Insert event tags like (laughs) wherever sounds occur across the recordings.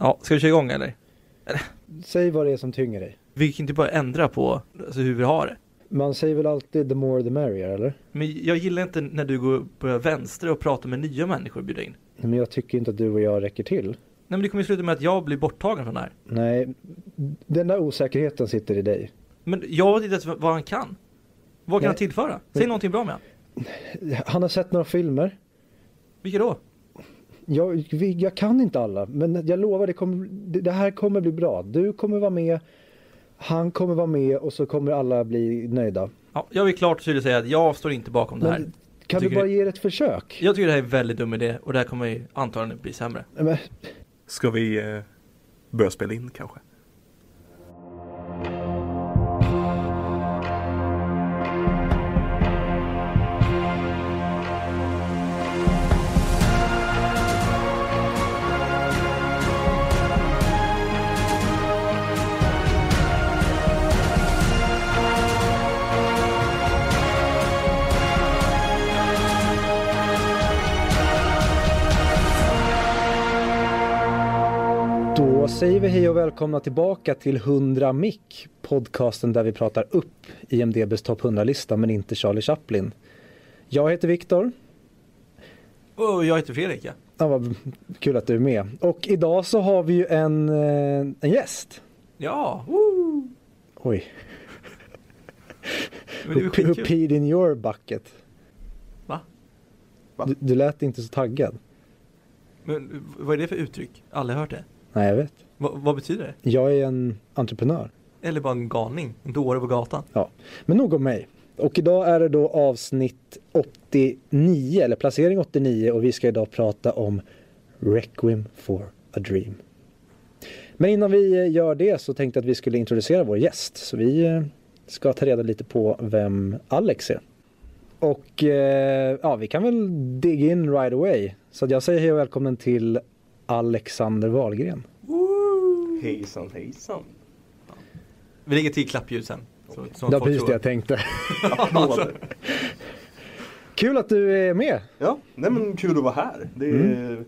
Ja, ska vi köra igång eller? Säg vad det är som tynger dig. Vi kan inte bara ändra på alltså, hur vi har det. Man säger väl alltid the more the merrier, eller? Men jag gillar inte när du går på vänster och pratar med nya människor och bjuder in. Men jag tycker inte att du och jag räcker till. Nej men det kommer ju sluta med att jag blir borttagen från det här. Nej, den där osäkerheten sitter i dig. Men jag vet inte ens vad han kan. Vad kan Nej. han tillföra? Säg Men- någonting bra med han. Han har sett några filmer. Vilka då? Jag, jag kan inte alla, men jag lovar det, kommer, det här kommer bli bra. Du kommer vara med, han kommer vara med och så kommer alla bli nöjda. Ja, jag vill klart och tydligt säga att jag står inte bakom det här. Men kan du bara det- ge det ett försök? Jag tycker det här är en väldigt dum idé och det här kommer ju antagligen bli sämre. Men, Ska vi eh, börja spela in kanske? Säger vi hej och välkomna tillbaka till 100 Mick, podcasten där vi pratar upp IMDBs topp 100-lista men inte Charlie Chaplin. Jag heter Viktor. Och jag heter Fredrik ja. Ja, vad kul att du är med. Och idag så har vi ju en, eh, en gäst. Ja, woo! Oj, (laughs) who, peed in your bucket? Va? Va? Du, du lät inte så taggad. Men vad är det för uttryck? Aldrig hört det. Nej, jag vet. Va, vad betyder det? Jag är en entreprenör. Eller bara en galning, en dåre på gatan. Ja, men nog om mig. Och idag är det då avsnitt 89, eller placering 89 och vi ska idag prata om Requiem for a Dream. Men innan vi eh, gör det så tänkte jag att vi skulle introducera vår gäst. Så vi eh, ska ta reda lite på vem Alex är. Och eh, ja, vi kan väl dig in right away. Så jag säger hej och välkommen till Alexander Wahlgren. Hejsan hejsan. Vi lägger till klappljud sen. Så, som Det var precis det jag tänkte. (laughs) Applåder. Kul att du är med. Ja, nej men kul att vara här. Det är Mm.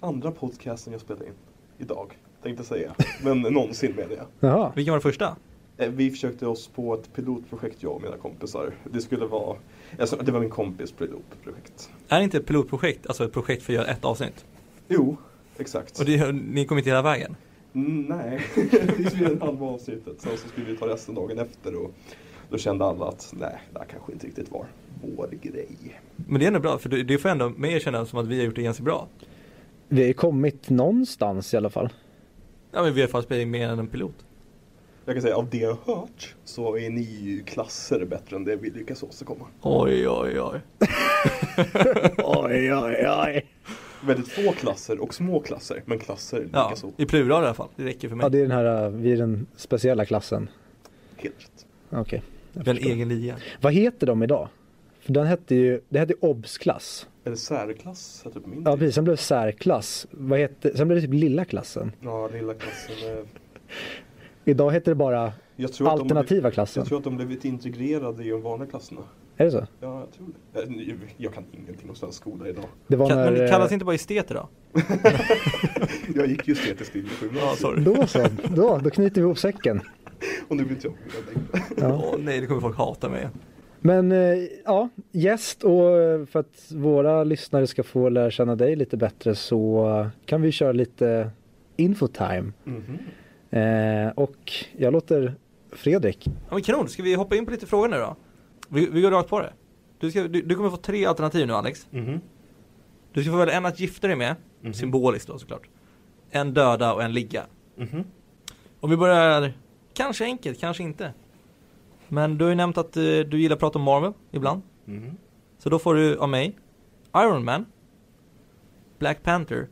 andra podcasten jag spelar in. Idag, tänkte jag säga. Men (laughs) någonsin menar jag. Jaha. Vilken var den första? Eh, Vi försökte oss på ett pilotprojekt jag och mina kompisar. Det skulle vara, alltså, det var min kompis pilotprojekt. Är det inte ett pilotprojekt, alltså ett projekt för att göra ett avsnitt? Jo, exakt. Och det, ni kom inte hela vägen? Mm, nej, vi göra en halva avsnittet. Sen så skulle vi ta resten dagen efter och då kände alla att nej, det här kanske inte riktigt var vår grej. Men det är ändå bra, för det, får ändå mig känna som att vi har gjort det ganska bra. Vi har kommit någonstans i alla fall. Ja men vi har faktiskt spelat mer än en pilot. Jag kan säga av det jag har hört så är ni ju klasser bättre än det vi lyckas åstadkomma. Oj oj oj. (laughs) Oj, oj, oj. Väldigt få klasser och små klasser, men klasser Ja, likaså. i plural i alla fall. Det räcker för mig. Ja, det är den här, uh, vi är den speciella klassen. Helt rätt. Okej. jag en förstår. egen liga. Vad heter de idag? För den hette ju, det hette OBS-klass. Eller särklass heter det på min Ja, tid. precis. Sen blev det särklass. Vad hette, sen blev det typ lilla klassen. Ja, lilla klassen. eh, Idag heter det bara Jag tror, att de, alternativa blev- klassen. jag tror att de blivit integrerade i de vanliga klasserna. Är det så? Ja, jag tror det. Eh, Jag kan ingenting om svensk skola idag. Det var Kan, när... men det eh, kallas inte bara esteter då? (laughs) Jag gick ju estetisk linje på gymnasiet. Då så, då, då knyter vi ihop säcken. Och nu vill inte jag. Ja. Åh nej, det kommer folk hata mig. Men eh, ja, gäst och eh, för att våra lyssnare ska få lära känna dig lite bättre så kan vi köra lite infotime. Mhm. Eh, och jag låter Fredrik. Ja men kanon, ska vi hoppa in på lite frågor nu då? Vi, vi går rakt på det. Du, ska, du, du kommer få tre alternativ nu Alex. Mhm. Du ska få välja en att gifta dig med, Mhm. symboliskt då såklart. En döda och en ligga. Mhm. Om vi börjar, kanske enkelt, kanske inte. Men du har ju nämnt att eh, du gillar att prata om Marvel ibland. Mhm. Så då får du av mig Iron Man, Black Panther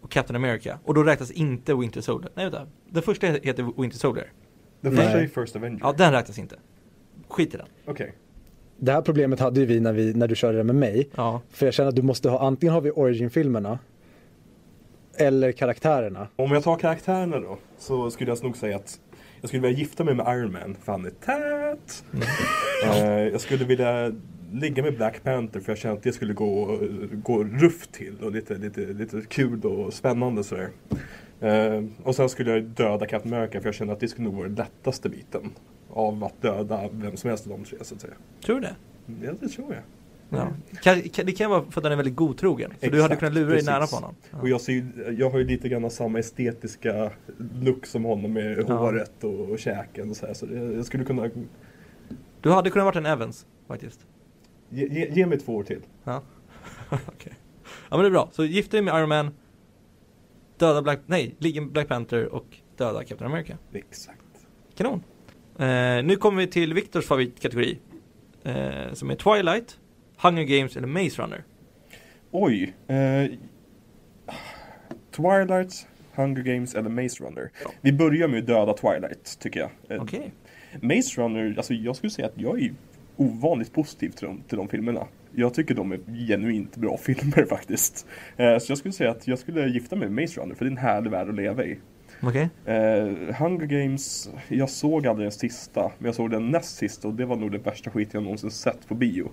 och Captain America. Och då räknas inte Winter Soldier. Nej vänta, den första heter Winter Soldier. Den första är First Avenger. Ja, den räknas inte. Skit i den. Okej. Det här problemet hade ju vi när, vi när du körde det med mig. Ja. För jag känner att du måste ha, antingen har vi origin-filmerna eller karaktärerna. Om jag tar karaktärerna då, så skulle jag nog säga att jag skulle vilja gifta mig med Iron Man, för han är tät. (laughs) Eh, jag skulle vilja ligga med Black Panther, för jag känner att det skulle gå, gå rufft till och lite, lite, lite kul och spännande sådär. Eh, och sen skulle jag döda Captain America för jag känner att det skulle nog vara den lättaste biten. Av att döda vem som helst av de tre så att säga. Tror du det? Ja, det tror jag. Ja. Det kan vara för att den är väldigt godtrogen. Så du hade Exakt, kunnat lura dig nära på honom. Ja. Och jag, ser, ju- jag har ju lite grann samma estetiska look som honom med Ja. håret och, och käken och så här. Så jag skulle kunna... Du hade kunnat varit en Evans faktiskt. Ge, ge, ge mig två år till. Ja. (laughs) Okej. Ja men det är bra. Så gift dig med Iron Man. Döda Black, nej, Black Panther och döda Captain America. Exakt. Kanon. Eh, nu kommer vi till Viktors favoritkategori. Eh, som är Twilight, Hunger Games eller Maze Runner. Oj. Eh, Twilight, Hunger Games eller Maze Runner. Ja. Vi börjar med att döda Twilight, tycker jag. Eh, Okej. Maze Runner, alltså jag skulle säga att jag är ovanligt positiv till de, till de filmerna. Jag tycker de är genuint bra (laughs) filmer faktiskt. Eh, så jag skulle säga att jag skulle gifta mig med Maze Runner för det är en härlig värld att leva i. Okej. Eh, Hunger Games, jag såg aldrig den sista, men jag såg den näst sista och det var nog det värsta skit jag någonsin sett på bio.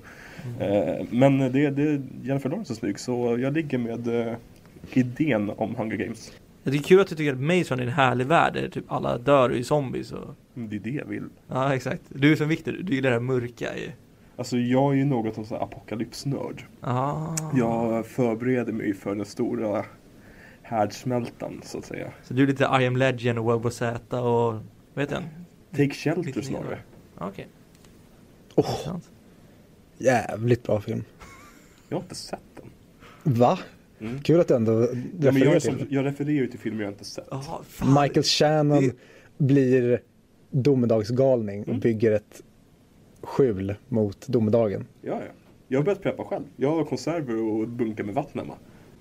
Eh, men det, det Jennifer Lawrence är snygg så jag ligger med eh, idén om Hunger Games. Det är kul att du tycker att Maze är en härlig värld där typ alla dör i zombies och Mm, Det är det jag vill. Ja exakt. Du är som Viktor, du gillar det här mörka ju. Alltså jag är ju något av en apokalypsnörd. Ah. Jag förbereder mig för den stora härdsmältan så att säga. Så du är lite I am Legend och World War Z och vad heter den? Take Shelter snarare. Ja, Okej. Åh, Sant. jävligt bra film. Jag har inte sett den. Va? Mm. Kul att du ändå Ja, men refererar jag, är till som, jag refererar ju till filmer jag inte sett. Fan. Michael Shannon Det- blir domedagsgalning och Mm. bygger ett skjul mot domedagen. Ja, ja. Jag har börjat preppa själv. Jag har konserver och bunkar med vatten hemma.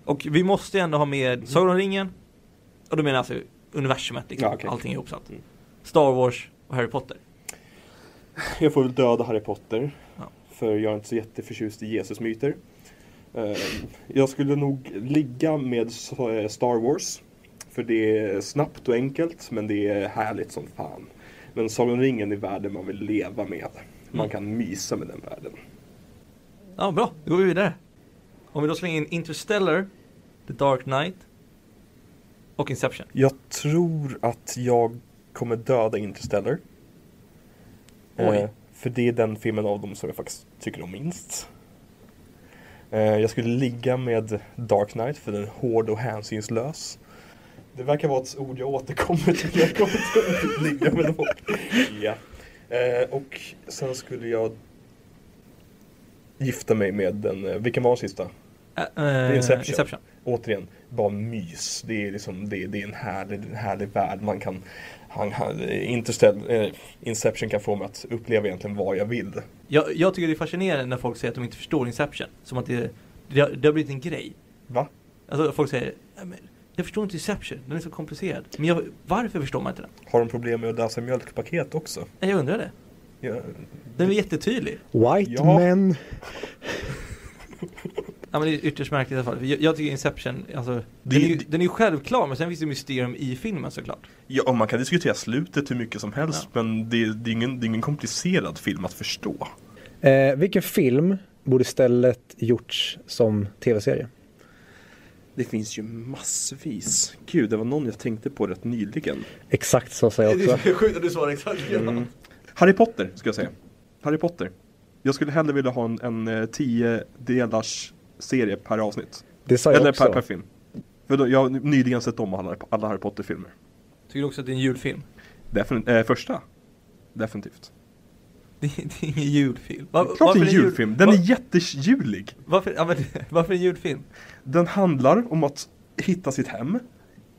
Och vi måste ju ändå ha med Sagan om ringen. Och då menar jag alltså universumet liksom. Ja, okej. Allting är ihopsatt. Mm. Star Wars och Harry Potter. Jag får väl döda Harry Potter. Ja. För jag är inte så jätteförtjust i Jesusmyter. Eh, Jag skulle nog ligga med eh, Star Wars. För det är snabbt och enkelt men det är härligt som fan. Men Sagan om ringen är världen man vill leva med. Man Mm. kan mysa med den världen. Ja, bra. Då går vi vidare. Om vi då slänger in Interstellar, The Dark Knight och Inception. Jag tror att jag kommer döda Interstellar. Oj. Eh, för det är den filmen av dem som jag faktiskt tycker om minst. Eh, jag skulle ligga med Dark Knight för den är hård och hänsynslös. Det verkar vara ett ord jag återkommer till. Jag kommer att ligga med dem. Ja. Eh, och sen skulle jag gifta mig med den, eh, vilken var den sista? Äh, Inception. Inception. återigen, bara mys. Det är, liksom, det, det är en härlig, en härlig värld. Man kan, han, han, eh, Inception kan få mig att uppleva egentligen vad jag vill. Jag, jag tycker det är fascinerande när folk säger att de inte förstår Inception. Som att det, det, har, det har blivit en grej. Va? Alltså folk säger, "Nej, men jag förstår inte Inception, den är så komplicerad. Men jag, varför förstår man inte den? Har de problem med att läsa mjölkpaket också? Nej, Jag undrar det. Ja, Den är jättetydlig. White Ja. men. (laughs) Ja men det är ytterst märkligt i alla fall. För Jag, jag tycker Inception, alltså, Det- den, är ju, det- den är ju självklar men sen finns det mysterium i filmen såklart. ja, och man kan diskutera slutet hur mycket som helst men det, det, är ingen, det är ingen komplicerad film att förstå. Eh, vilken film borde istället gjorts som tv-serie? Det finns ju massvis. Gud, det var någon jag tänkte på rätt nyligen. Exakt så säger jag också. sjukt att du svarar exakt Mm. Harry Potter, ska jag säga. Harry Potter. Jag skulle hellre vilja ha en, en eh, tio delars serie per avsnitt. Det sa jag Eller också. per, per film. För då, jag har nyligen sett om alla, alla Harry Potter-filmer. Tycker du också att det är en julfilm? Defin eh, första. Definitivt. Det är, det är ingen julfilm. Va, Klart det är en jul- julfilm. Den va- är jättejulig. Varför, ja, men, (laughs) varför en julfilm? Den handlar om att hitta sitt hem.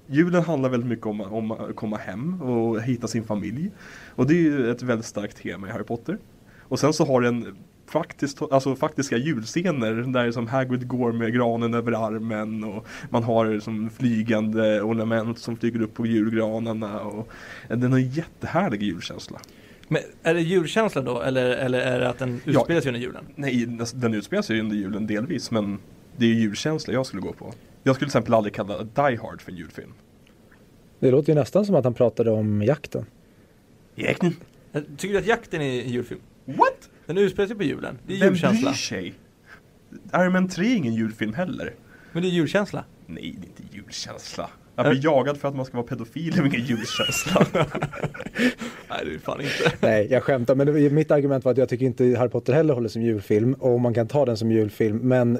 Julen handlar väldigt mycket om, om att komma hem och hitta sin familj. Och det är ju ett väldigt starkt tema i Harry Potter. Och sen så har den faktiskt, alltså faktiska julscener där som Hagrid går med granen över armen och man har som flygande ornament som flyger upp på julgranarna och den har en jättehärlig julkänsla. Men är det julkänsla då eller, eller är det att den Ja. utspelar sig under julen? Nej, den utspelar sig ju under julen delvis men det är julkänsla jag skulle gå på. Jag skulle till exempel aldrig kalla Die Hard för en julfilm. Det låter ju nästan som att han pratade om jakten. Jakten? Tycker du att jakten är en julfilm? What? Den utspelar sig på julen. Det är Vem julkänsla. bryr sig? Iron Man 3 är ingen julfilm heller. Men det är julkänsla. Nej, det är inte julkänsla. Att bli jagad för att man ska vara pedofil är ingen julkänsla. (laughs) Nej, det är fan inte. Nej, jag skämtar. Men det, mitt argument var att jag tycker inte Harry Potter heller håller som julfilm. Och man kan ta den som julfilm. Men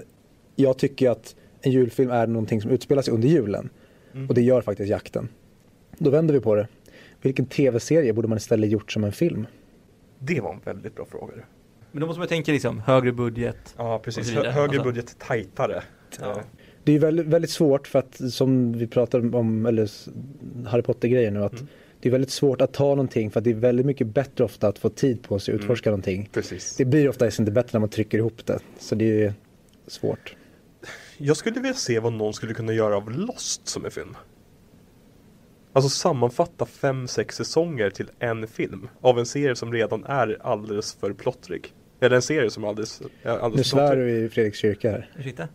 jag tycker att en julfilm är någonting som utspelar sig under julen. Mm. Och det gör faktiskt jakten. Då vänder vi på det. Vilken tv-serie borde man istället gjort som en film? Det var en väldigt bra fråga. Men då måste man tänka liksom högre budget. Ja, precis. Hö- högre Alltså- budget, tajtare. Ja. Eh, Det är väldigt, väldigt svårt för att som vi pratar om, eller Harry Potter-grejer nu, att Mm. det är väldigt svårt att ta någonting för att det är väldigt mycket bättre ofta att få tid på sig att utforska någonting. Precis. Det blir ofta inte bättre när man trycker ihop det. Så det är svårt. Jag skulle vilja se vad någon skulle kunna göra av Lost som en film. Alltså sammanfatta fem, sex säsonger till en film. Av en serie som redan är alldeles för plottrig. Eller en serie som är alldeles, är Nu alldeles för svär plottrig. du i Fredriks kyrka här. Ursäkta?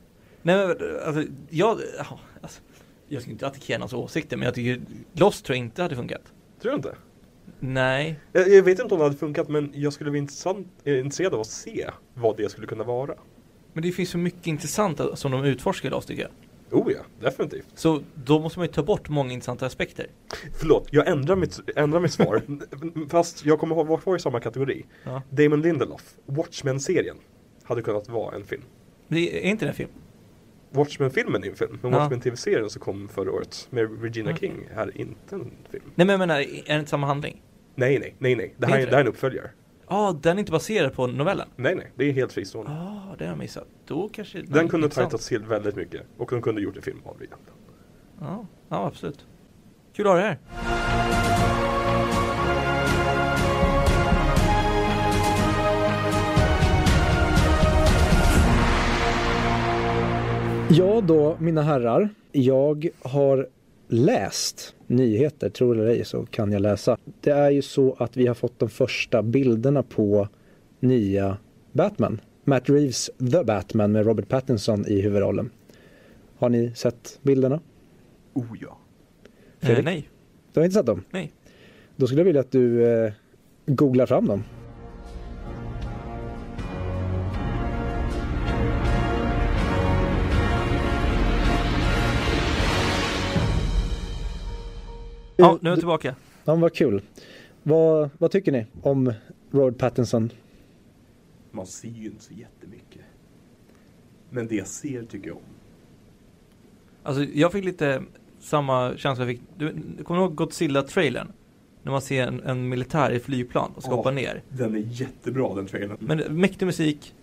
Nej men alltså, jag, ja, alltså, jag ska inte attackera någons åsikter men jag tycker Lost tror jag inte hade funkat. Tror du inte? Nej. Jag, jag vet inte om det hade funkat men jag skulle vara intressant, eh, intresserad av att se vad det skulle kunna vara. Men det finns så mycket intressant som de utforskar i Lost tycker jag. Oh ja, definitivt. Så då måste man ju ta bort många intressanta aspekter. Förlåt, jag ändrar mitt, ändrar mitt svar. (laughs) Fast jag kommer vara kvar i samma kategori. Ja. Damon Lindelof, Watchmen-serien, hade kunnat vara en film. Det är inte det en film? Watchmen-filmen är en film, men Ja. Watchmen-tv-serien som kom förra året med Regina Ja. King är inte en film. Nej men jag menar, är det inte samma handling? Nej, nej, nej, nej. Det här, Det är det här är en uppföljare. Ja, ah, den är inte baserad på novellen? Nej, nej, det är helt fristående. Ja, ah, det har jag missat. Då kanske Den kunde intressant. tajtats till väldigt mycket och de kunde gjort en film av det egentligen. Ja, ja absolut. Kul att ha dig här. Ja då, mina herrar. Jag har läst nyheter, tror eller ej så kan jag läsa. Det är ju så att vi har fått de första bilderna på nya Batman. Matt Reeves The Batman med Robert Pattinson i huvudrollen. Har ni sett bilderna? Oh ja. Eh, nej, Du har inte sett dem? nej. Då skulle jag vilja att du eh, googlar fram dem. Ja, nu är jag tillbaka. Ja, vad kul. Vad, vad tycker ni om Robert Pattinson? Man ser ju inte så jättemycket. Men det jag ser tycker jag om. Alltså jag fick lite samma känsla jag fick, du, kommer du ihåg Godzilla-trailern? När man ser en, en militär i flygplan och ska Ja. hoppa ner. Den är jättebra den trailern. Men mäktig musik,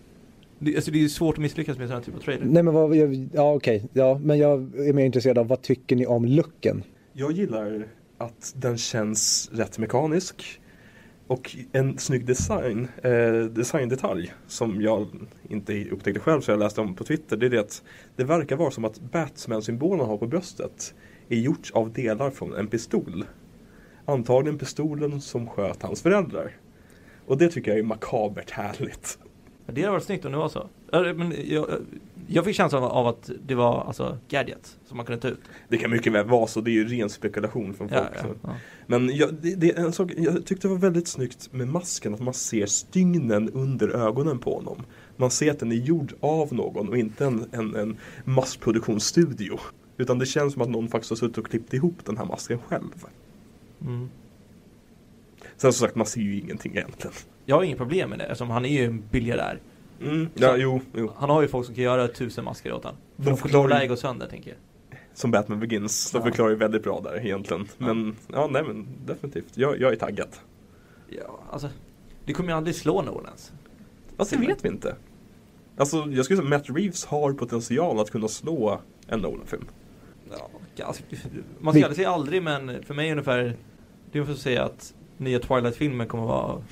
det, alltså det är ju svårt att misslyckas med sån här typ av trailer. Nej men vad, jag- ja okej, ja men jag är mer intresserad av vad tycker ni om looken? Jag gillar att den känns rätt mekanisk. Och en snygg design, eh, designdetalj som jag inte upptäckte själv så jag läste om på Twitter. Det är det att det verkar vara som att Batman-symbolen han har på bröstet är gjort av delar från en pistol. Antagligen pistolen som sköt hans föräldrar. Och det tycker jag är makabert härligt. Det hade varit snyggt om det var så. Men jag, jag fick känslan av, att det var alltså gadgets som man kunde ta ut. Det kan mycket väl vara så, det är ju ren spekulation från folk. Ja, ja, ja. Men jag, det, det är en sak, jag tyckte det var väldigt snyggt med masken, att man ser stygnen under ögonen på honom. Man ser att den är gjord av någon och inte en, en, en massproduktionsstudio. Utan det känns som att någon faktiskt har suttit och klippt ihop den här masken själv. Mm. Sen som sagt, man ser ju ingenting egentligen. Jag har inget problem med det eftersom han är ju en biljardär. Mm, ja, jo, jo. Han har ju folk som kan göra tusen masker åt honom. De De förklarar ju- gå sönder tänker jag. Som Batman Begins, de Ja. förklarar ju väldigt bra där egentligen. Men, ja, nej men definitivt. Jag, jag är taggad. Ja, alltså. Det kommer ju aldrig slå Nolans. Alltså det vet vi inte. Alltså jag skulle säga att Matt Reeves har potential att kunna slå en Nolan-film. Ja, alltså, man ska aldrig säga aldrig men för mig ungefär Det är ungefär att säga att nya Twilight-filmen kommer vara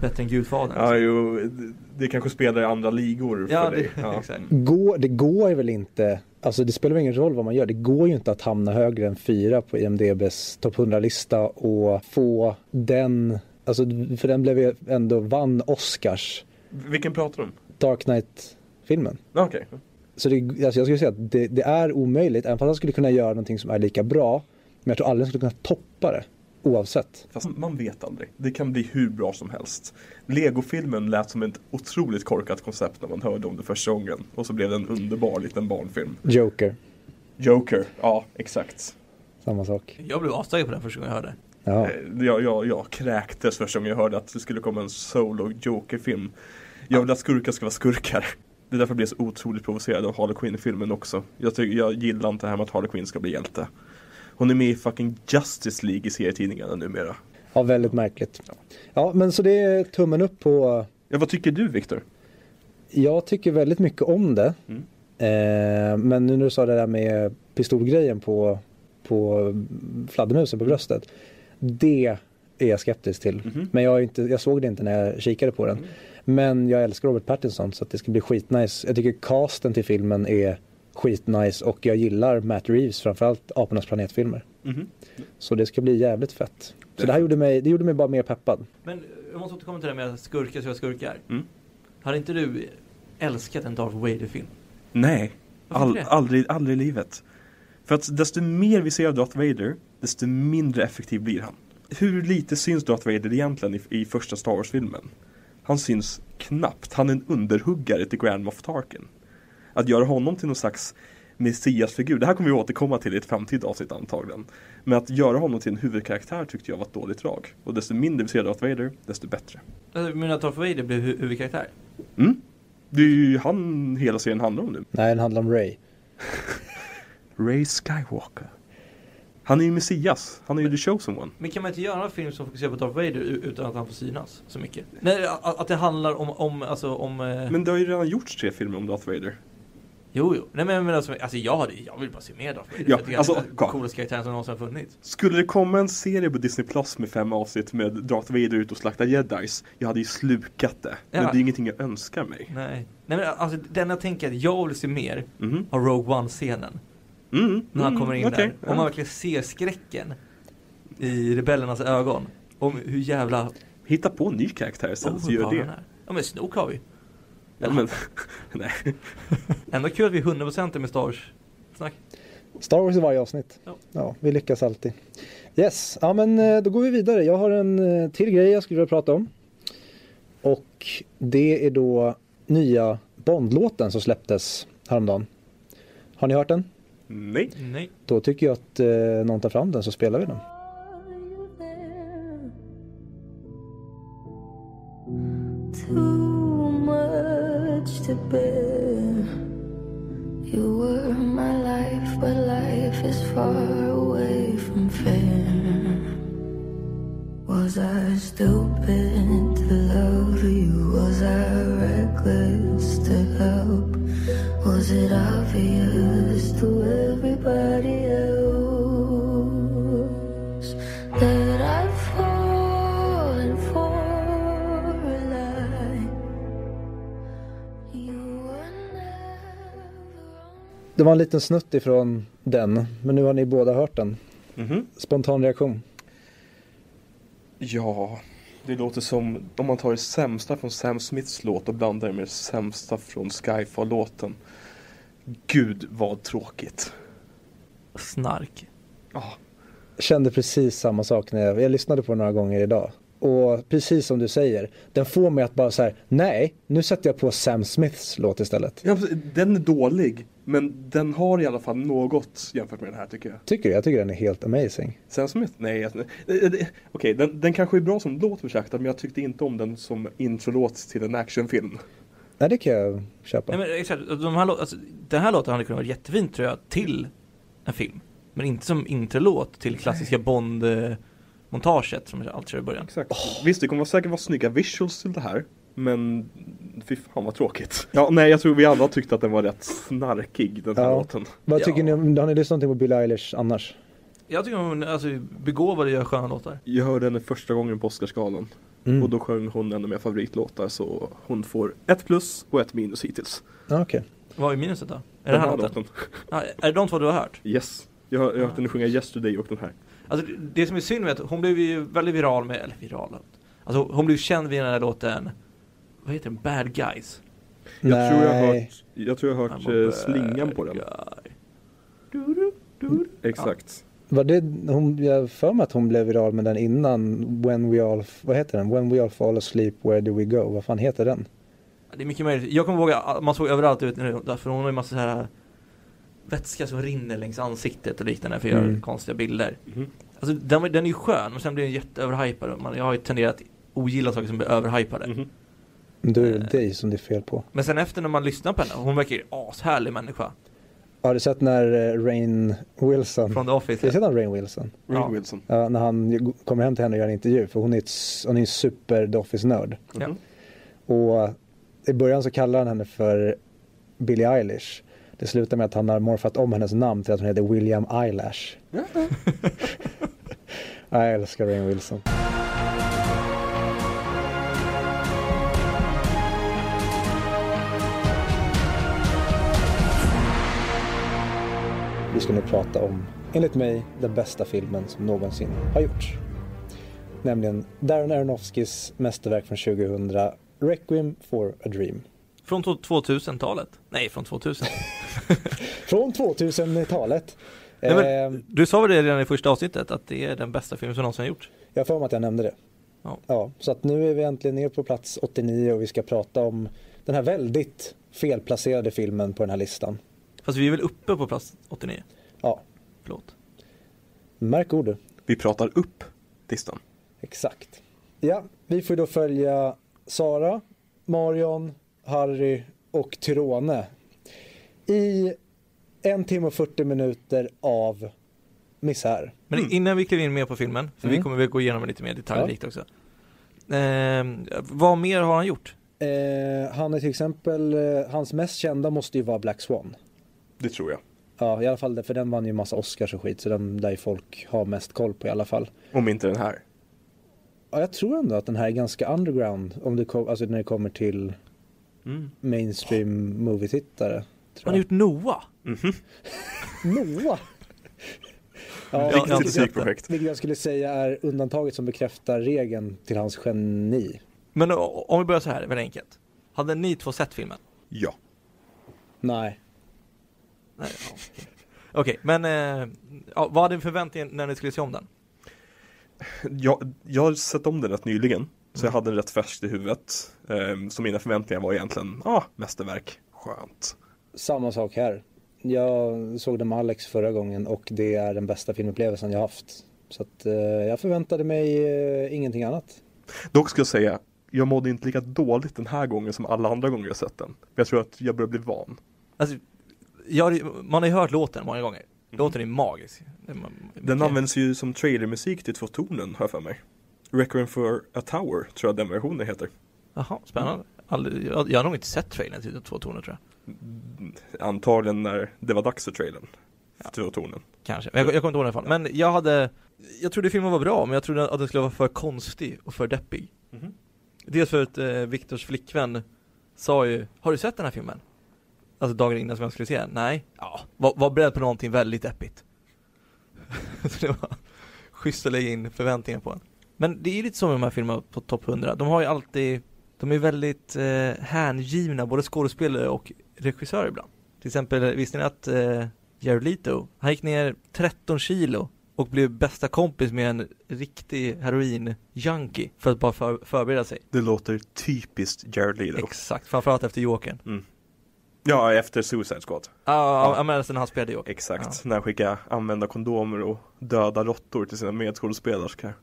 bättre än Gudfadern. Ja, jo, det, det kanske spelar i andra ligor för ja dig. det, Ja. (laughs) exakt. Går, det går väl inte, alltså det spelar väl ingen roll vad man gör, det går ju inte att hamna högre än fyra på IMDBs topp 100-lista och få den, alltså för den blev ju ändå, vann Oscars, Vilken pratar du om? Dark Knight-filmen. Okej. Så det, alltså jag skulle säga att det, det är omöjligt, även fast han skulle kunna göra någonting som är lika bra, men jag tror aldrig han skulle kunna toppa det, oavsett. Fast man vet aldrig. Det kan bli hur bra som helst. Lego-filmen lät som ett otroligt korkat koncept när man hörde om det första gången. Och så blev det en underbar liten barnfilm. Joker. Joker, ja exakt. samma sak. Jag blev astaggad på den första gången jag hörde. Ja. Eh, Jag, jag, jag kräktes första gången jag hörde att det skulle komma en solo Joker-film. Jag vill att skurkar ska vara skurkar. Det är därför jag blev så otroligt provocerad av Harley Quinn-filmen också. Jag, tycker, jag gillar inte det här med att Harley Quinn ska bli hjälte. Hon är med i fucking Justice League i serietidningarna numera. ja, väldigt märkligt. Ja, men så det är tummen upp på Ja, vad tycker du Viktor? Jag tycker väldigt mycket om det. Mm. Eh, men nu när du sa det där med pistolgrejen på, på fladdermusen på bröstet. Det är jag skeptisk till. Mhm. Men jag, inte, jag såg det inte när jag kikade på den. Mm. Men jag älskar Robert Pattinson så att det ska bli skitnice. Jag tycker casten till filmen är skitnice och jag gillar Matt Reeves framförallt Apornas planetfilmer. Mhm. Så det ska bli jävligt fett. Så det här gjorde mig, det gjorde mig bara mer peppad. Men jag måste återkomma till det med att skurkar ska vara skurkar. Mm. Hade inte du älskat en Darth Vader-film? Nej, All, aldrig, aldrig i livet. För att desto mer vi ser av Darth Vader, desto mindre effektiv blir han. Hur lite syns Darth Vader egentligen i, i första Star Wars-filmen? Han syns knappt. Han är en underhuggare till Grand Moff Tarkin. Att göra honom till någon slags messiasfigur, det här kommer vi återkomma till i ett framtida avsnitt antagligen. Men att göra honom till en huvudkaraktär tyckte jag var ett dåligt drag. Och desto mindre vi ser Darth Vader, desto bättre. Jag menar att Darth Vader blev hu- huvudkaraktär? Mm. Det är ju han hela serien handlar om nu. Nej, den handlar om Ray. (laughs) Ray Skywalker. Han är ju Messias. Han är ju the chosen one. Men kan man inte göra en film som fokuserar på Darth Vader utan att han får synas så mycket? Nej, att, att det handlar om, om alltså om... eh, Men det har ju redan gjorts tre filmer om Darth Vader. Jo, jo. Nej men menar, alltså, alltså jag, hade, jag vill bara se mer Darth Vader. Ja, för alltså, han är den coolaste karaktären som någonsin har funnits. Skulle det komma en serie på Disney Plus med fem avsnitt med Darth Vader ut och slakta jedis, jag hade ju slukat det. Men Ja. det är ingenting jag önskar mig. Nej. Nej men alltså den jag tänker att jag vill se mer Mhm. av Rogue One-scenen. Mm, När han mm, kommer in okej, där. Om man verkligen ser skräcken i rebellernas ögon. Om hur jävla Hitta på en ny karaktär istället, så gör det. Ja men Snoke har vi. Ja, men, (laughs) nej. Ändå kul att vi är 100% med Star Wars snack. Star Wars i varje avsnitt. Ja. Ja, vi lyckas alltid. Yes, ja men eh, då går vi vidare. Jag har en eh, till grej jag skulle vilja prata om. Och det är då nya Bondlåten som släpptes häromdagen. Har ni hört den? Nej. Nej. Då tycker jag att eh, någon tar fram den så spelar vi den. You were my life, but life is far away from fair. Was I stupid to love you? Was I reckless to help? Was it obvious var en liten snutt ifrån den, men nu har ni båda hört den. Mhm. Spontan reaktion. Ja, det låter som om man tar det sämsta från Sam Smiths låt och blandar det med det sämsta från Skyfall-låten. Gud vad tråkigt. Snark. Ja, Kände precis samma sak när jag, jag lyssnade på den några gånger idag. Och precis som du säger, den får mig att bara så här, nej, nu sätter jag på Sam Smiths låt istället. Ja, den är dålig, men den har i alla fall något jämfört med den här tycker jag. Tycker du? Jag tycker den är helt amazing. Sam Smith? Nej, jag- det- det- okej, den, den kanske är bra som låt betraktad, men jag tyckte inte om den som introlåt till en actionfilm. Nej, det kan jag köpa. Nej men exakt, de här, alltså, den här låten hade kunnat vara jättefin tror jag till en film. Men inte som introlåt till klassiska Bond-montaget som allt kör i början. Exakt. Visst, det kommer säkert vara snygga visuals till det här, men fy fan vad tråkigt. Ja, nej, jag tror vi alla tyckte att den var rätt snarkig, den här Ja. låten. Vad Ja. tycker ni om, har ni lyssnat någonting på Billie Eilish annars? Jag tycker hon alltså, begåvade gör sköna låtar. Jag hörde henne första gången på Oscarsgalan Mm. och då sjöng hon en av mina favoritlåtar så hon får ett plus och ett minus hittills. Ja, Okej. Vad är minuset då? Är det här låten? Ja, är det de två du har hört? Yes. Jag har, jag har hört henne sjunga Yesterday och den här. Alltså det- det som är synd med att hon blev ju väldigt viral med, eller viral Alltså hon blev känd vid den här låten Vad heter den? Bad Guys Jag tror jag har Nej. hört, jag tror jag har hört eh, slingan på den. Du, du, du, du. Exakt. Var det, hon, jag för mig att hon blev viral med den innan When We All, vad heter den? When We All Fall Asleep Where Do We Go? Vad fan heter den? Ja, Det är mycket möjligt. Jag kommer ihåg att man såg överallt ut nu, därför hon har ju massa så här vätska som rinner längs ansiktet och liknande för att göra Mm. konstiga bilder. Mhm. Alltså den, var- den är ju skön men sen blir den jätteöverhypad. jag har ju tenderat att ogilla saker som blir överhypade. Mhm. Då är det Eh. dig som det är fel på. Men sen efter när man lyssnar på henne, hon verkar ju ashärlig människa. Har du sett när eh, Rain Wilson, Från The har Office. du sett när Rain Wilson? Rainn Ja. Wilson. Ja, när han kommer hem till henne och gör en intervju för hon är, ett, hon är en super The Office-nörd. Mhm. Och i början så kallar han henne för Billie Eilish. Det slutar med att han har morfat om hennes namn till att hon heter William Eyelash. (laughs) Jag älskar Rain Wilson. Vi ska nu prata om, enligt mig, den bästa filmen som någonsin har gjorts. Nämligen Darren Aronofskys mästerverk från 2000, Requiem for a Dream. Från to- 2000-talet? Nej, från 2000. (laughs) Från 2000-talet. Nej, men- Eh, Du sa väl det redan i första avsnittet att det är den bästa filmen som någonsin har gjorts? jag har för mig att jag nämnde det. Ja. så att nu är vi äntligen ner på plats 89 och vi ska prata om den här väldigt felplacerade filmen på den här listan. Fast vi är väl uppe på plats 89? Ja, Förlåt. märk ordet. Vi pratar upp listan. Exakt. Ja, vi får då följa Sara, Marion, Harry och Tyrone i en timme och 40 minuter av misär. Men Mm. innan vi kliver in mer på filmen, för vi Mm. kommer väl gå igenom lite mer detaljrikt också. Ehm, vad mer har han gjort? Eh, han är till exempel, eh, hans mest kända måste ju vara Black Swan. Det tror jag. Ja, i alla fall det, för den vann ju massa Oscars och skit, så den ju folk ha mest koll på i alla fall. Om inte den här. Ja, jag tror ändå att den här är ganska underground, om det kom, alltså när det kommer till Mm. mainstream movie-tittare. Han har gjort Noah. Mhm. (laughs) Noah! Ja, Ja, Riktigt jag- musikprojekt. Vilket jag skulle säga är undantaget som bekräftar regeln till hans geni. Men om vi börjar så här, väldigt enkelt. Hade ni två sett filmen? Ja. Nej. Nej, ja, okej. Okej, men eh, ja, vad hade ni förväntningar när ni skulle se om den? Jag, jag har sett om den rätt nyligen. Så jag hade den rätt färskt i huvudet. Ehm, så mina förväntningar var egentligen, ja, ah, mästerverk. Skönt. Samma sak här. Jag såg den med Alex förra gången och det är den bästa filmupplevelsen jag haft. Så att eh, jag förväntade mig eh, ingenting annat. Dock ska jag säga, jag mådde inte lika dåligt den här gången som alla andra gånger jag sett den. Jag tror att jag börjar bli van. Alltså, jag, ju- man har ju hört låten många gånger. Låten är magisk. Den används ju som trailermusik till Två Tornen, har jag för mig. Requiem for a Tower, tror jag den versionen heter. Jaha, spännande. Aldrig, jag, jag har nog inte sett trailern till Två Tornen tror jag. Mm, Antagligen när det var dags för trailern. För Två Tornen. Kanske, jag, jag kommer inte ihåg den i alla fall. Men jag hade, jag trodde filmen var bra, men jag trodde att den skulle vara för konstig och för deppig. Mhm. Dels för att eh, Viktors flickvän sa ju, har du sett den här filmen? Alltså dagen innan som jag skulle se? Nej. Ja, var, var beredd på någonting väldigt deppigt. (laughs) Så det var schysst att lägga in förväntningar på den. Men det är ju lite så med de här filmerna på topp 100. De har ju alltid, de är väldigt eh, hängivna, både skådespelare och regissörer ibland. Till exempel, visste ni att eh, Jared Leto, han gick ner 13 kilo och blev bästa kompis med en riktig heroin-junkie för att bara för, förbereda sig. Det låter typiskt Jared Leto. Exakt, framförallt efter Jokern. Ja, efter Suicide Squad. Ja, ah, ja. men sen han spelade Joker. Exakt. När han skickar använda kondomer och döda råttor till sina medskådespelerskor. (laughs)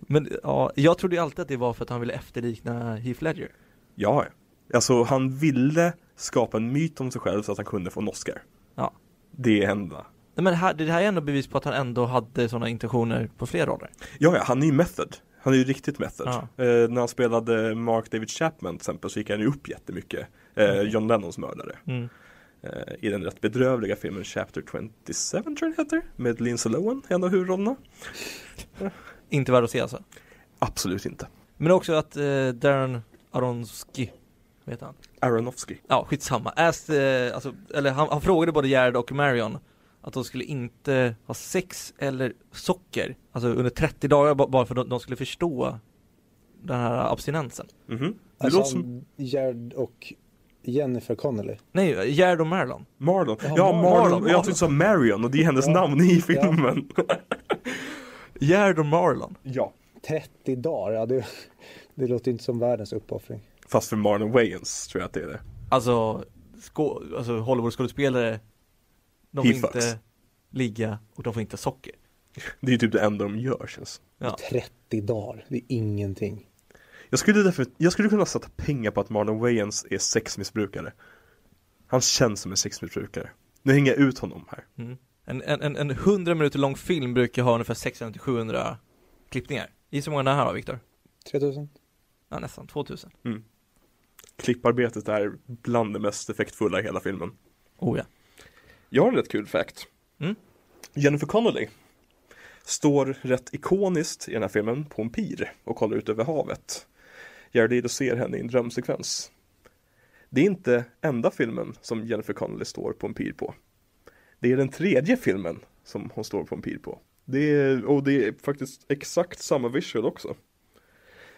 Men ja, jag trodde ju alltid att det var för att han ville efterlikna Heath Ledger. Ja, alltså han ville skapa en myt om sig själv så att han kunde få en Oscar. Ja. Det är enda. Nej, men här, det här är ändå bevis på att han ändå hade sådana intentioner på fler roller. Ja, ja, han är ju method. Han är ju riktigt method. Eh, när han spelade Mark David Chapman till exempel så gick han ju upp jättemycket. Eh, John Lennons mördare. Mm. Eh, I den rätt bedrövliga filmen Chapter 27 tror jag den heter. Med Lindsay Lohan, en av huvudrollerna. (laughs) Inte värd att se alltså. Absolut inte. Men också att eh, Darren Aronofsky, vad heter han? Aronofsky. Ja, skitsamma. Asked, eh, alltså, eller han, han frågade både Jared och Marion att de skulle inte ha sex eller socker, alltså under 30 dagar ba- bara för att de, skulle förstå den här abstinensen. Mhm. Det Alltså Gerd och Jennifer Connelly. Nej, Jared och Marlon. Marlon. Ja, Ja, Marlon. Marlon. Jag tyckte du sa Marion och det är hennes Ja. namn i filmen. (laughs) Jared och Marlon. ja. 30 dagar, ja det, det låter inte som världens uppoffring. Fast för Marlon Wayans tror jag att det är det. Alltså, skå, alltså Hollywood-skådespelare De får fucks. inte ligga och de får inte socker Det är ju typ det enda de gör känns. Ja, 30 dagar, det är ingenting. Jag skulle, därför, jag skulle kunna sätta pengar på att Marlon Wayans är sexmissbrukare. Han känns som en sexmissbrukare. Nu hänger jag ut honom här. mm. en, en, en, en 100 minuter lång film brukar ha ungefär 600-700 klippningar Gissa hur många den här har Viktor? 3000? Ja nästan, 2000 Klipparbetet är bland det mest effektfulla i hela filmen. Oh ja Jag har en rätt kul fact. Mm. Jennifer Connelly står rätt ikoniskt i den här filmen på en pir och kollar ut över havet. Jared Leto ser henne i en drömsekvens. Det är inte enda filmen som Jennifer Connelly står på en pir på. Det är den tredje filmen som hon står på en pir på. Det är, och det är faktiskt exakt samma visual också.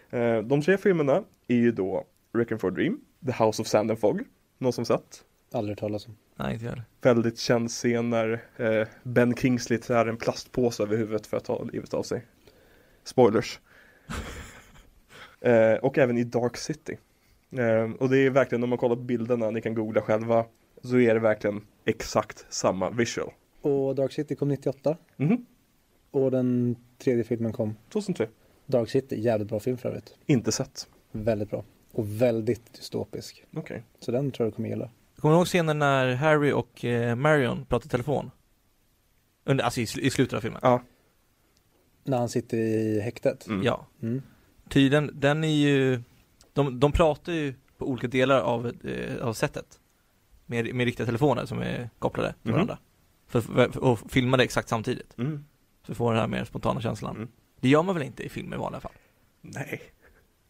Eh, De tre filmerna är ju då Reckon for a Dream, The House of Sand and Fog, någon som sett? Aldrig talas om. Nej inte jag väldigt känd scen när eh, Ben Kingsley trär en plastpåse över huvudet för att ta livet av sig. Spoilers. Eh, och även i Dark City. Eh, och det är verkligen, om man kollar på bilderna, ni kan googla själva, så är det verkligen exakt samma visual. Och Dark City kom 98. Mhm, Och den tredje filmen kom 2003. Dark City, jävligt bra film för övrigt. Inte sett. Väldigt bra. Och väldigt dystopisk. Okej. Så den tror jag du kommer gilla. Kommer du ihåg scenen när Harry och eh, Marion pratar i telefon? Under, alltså i, sl- i slutet av filmen? Ja. När han sitter i häktet. Mm. Ja. Mm. Tydligen, den är ju, de, de pratar ju på olika delar av, eh, av sättet. Med, med riktiga telefoner som är kopplade till Mhm. varandra. För, för, för att filma det exakt samtidigt. Mm. Så får den här mer spontana känslan. Mm. Det gör man väl inte i filmer i vanliga fall? Nej.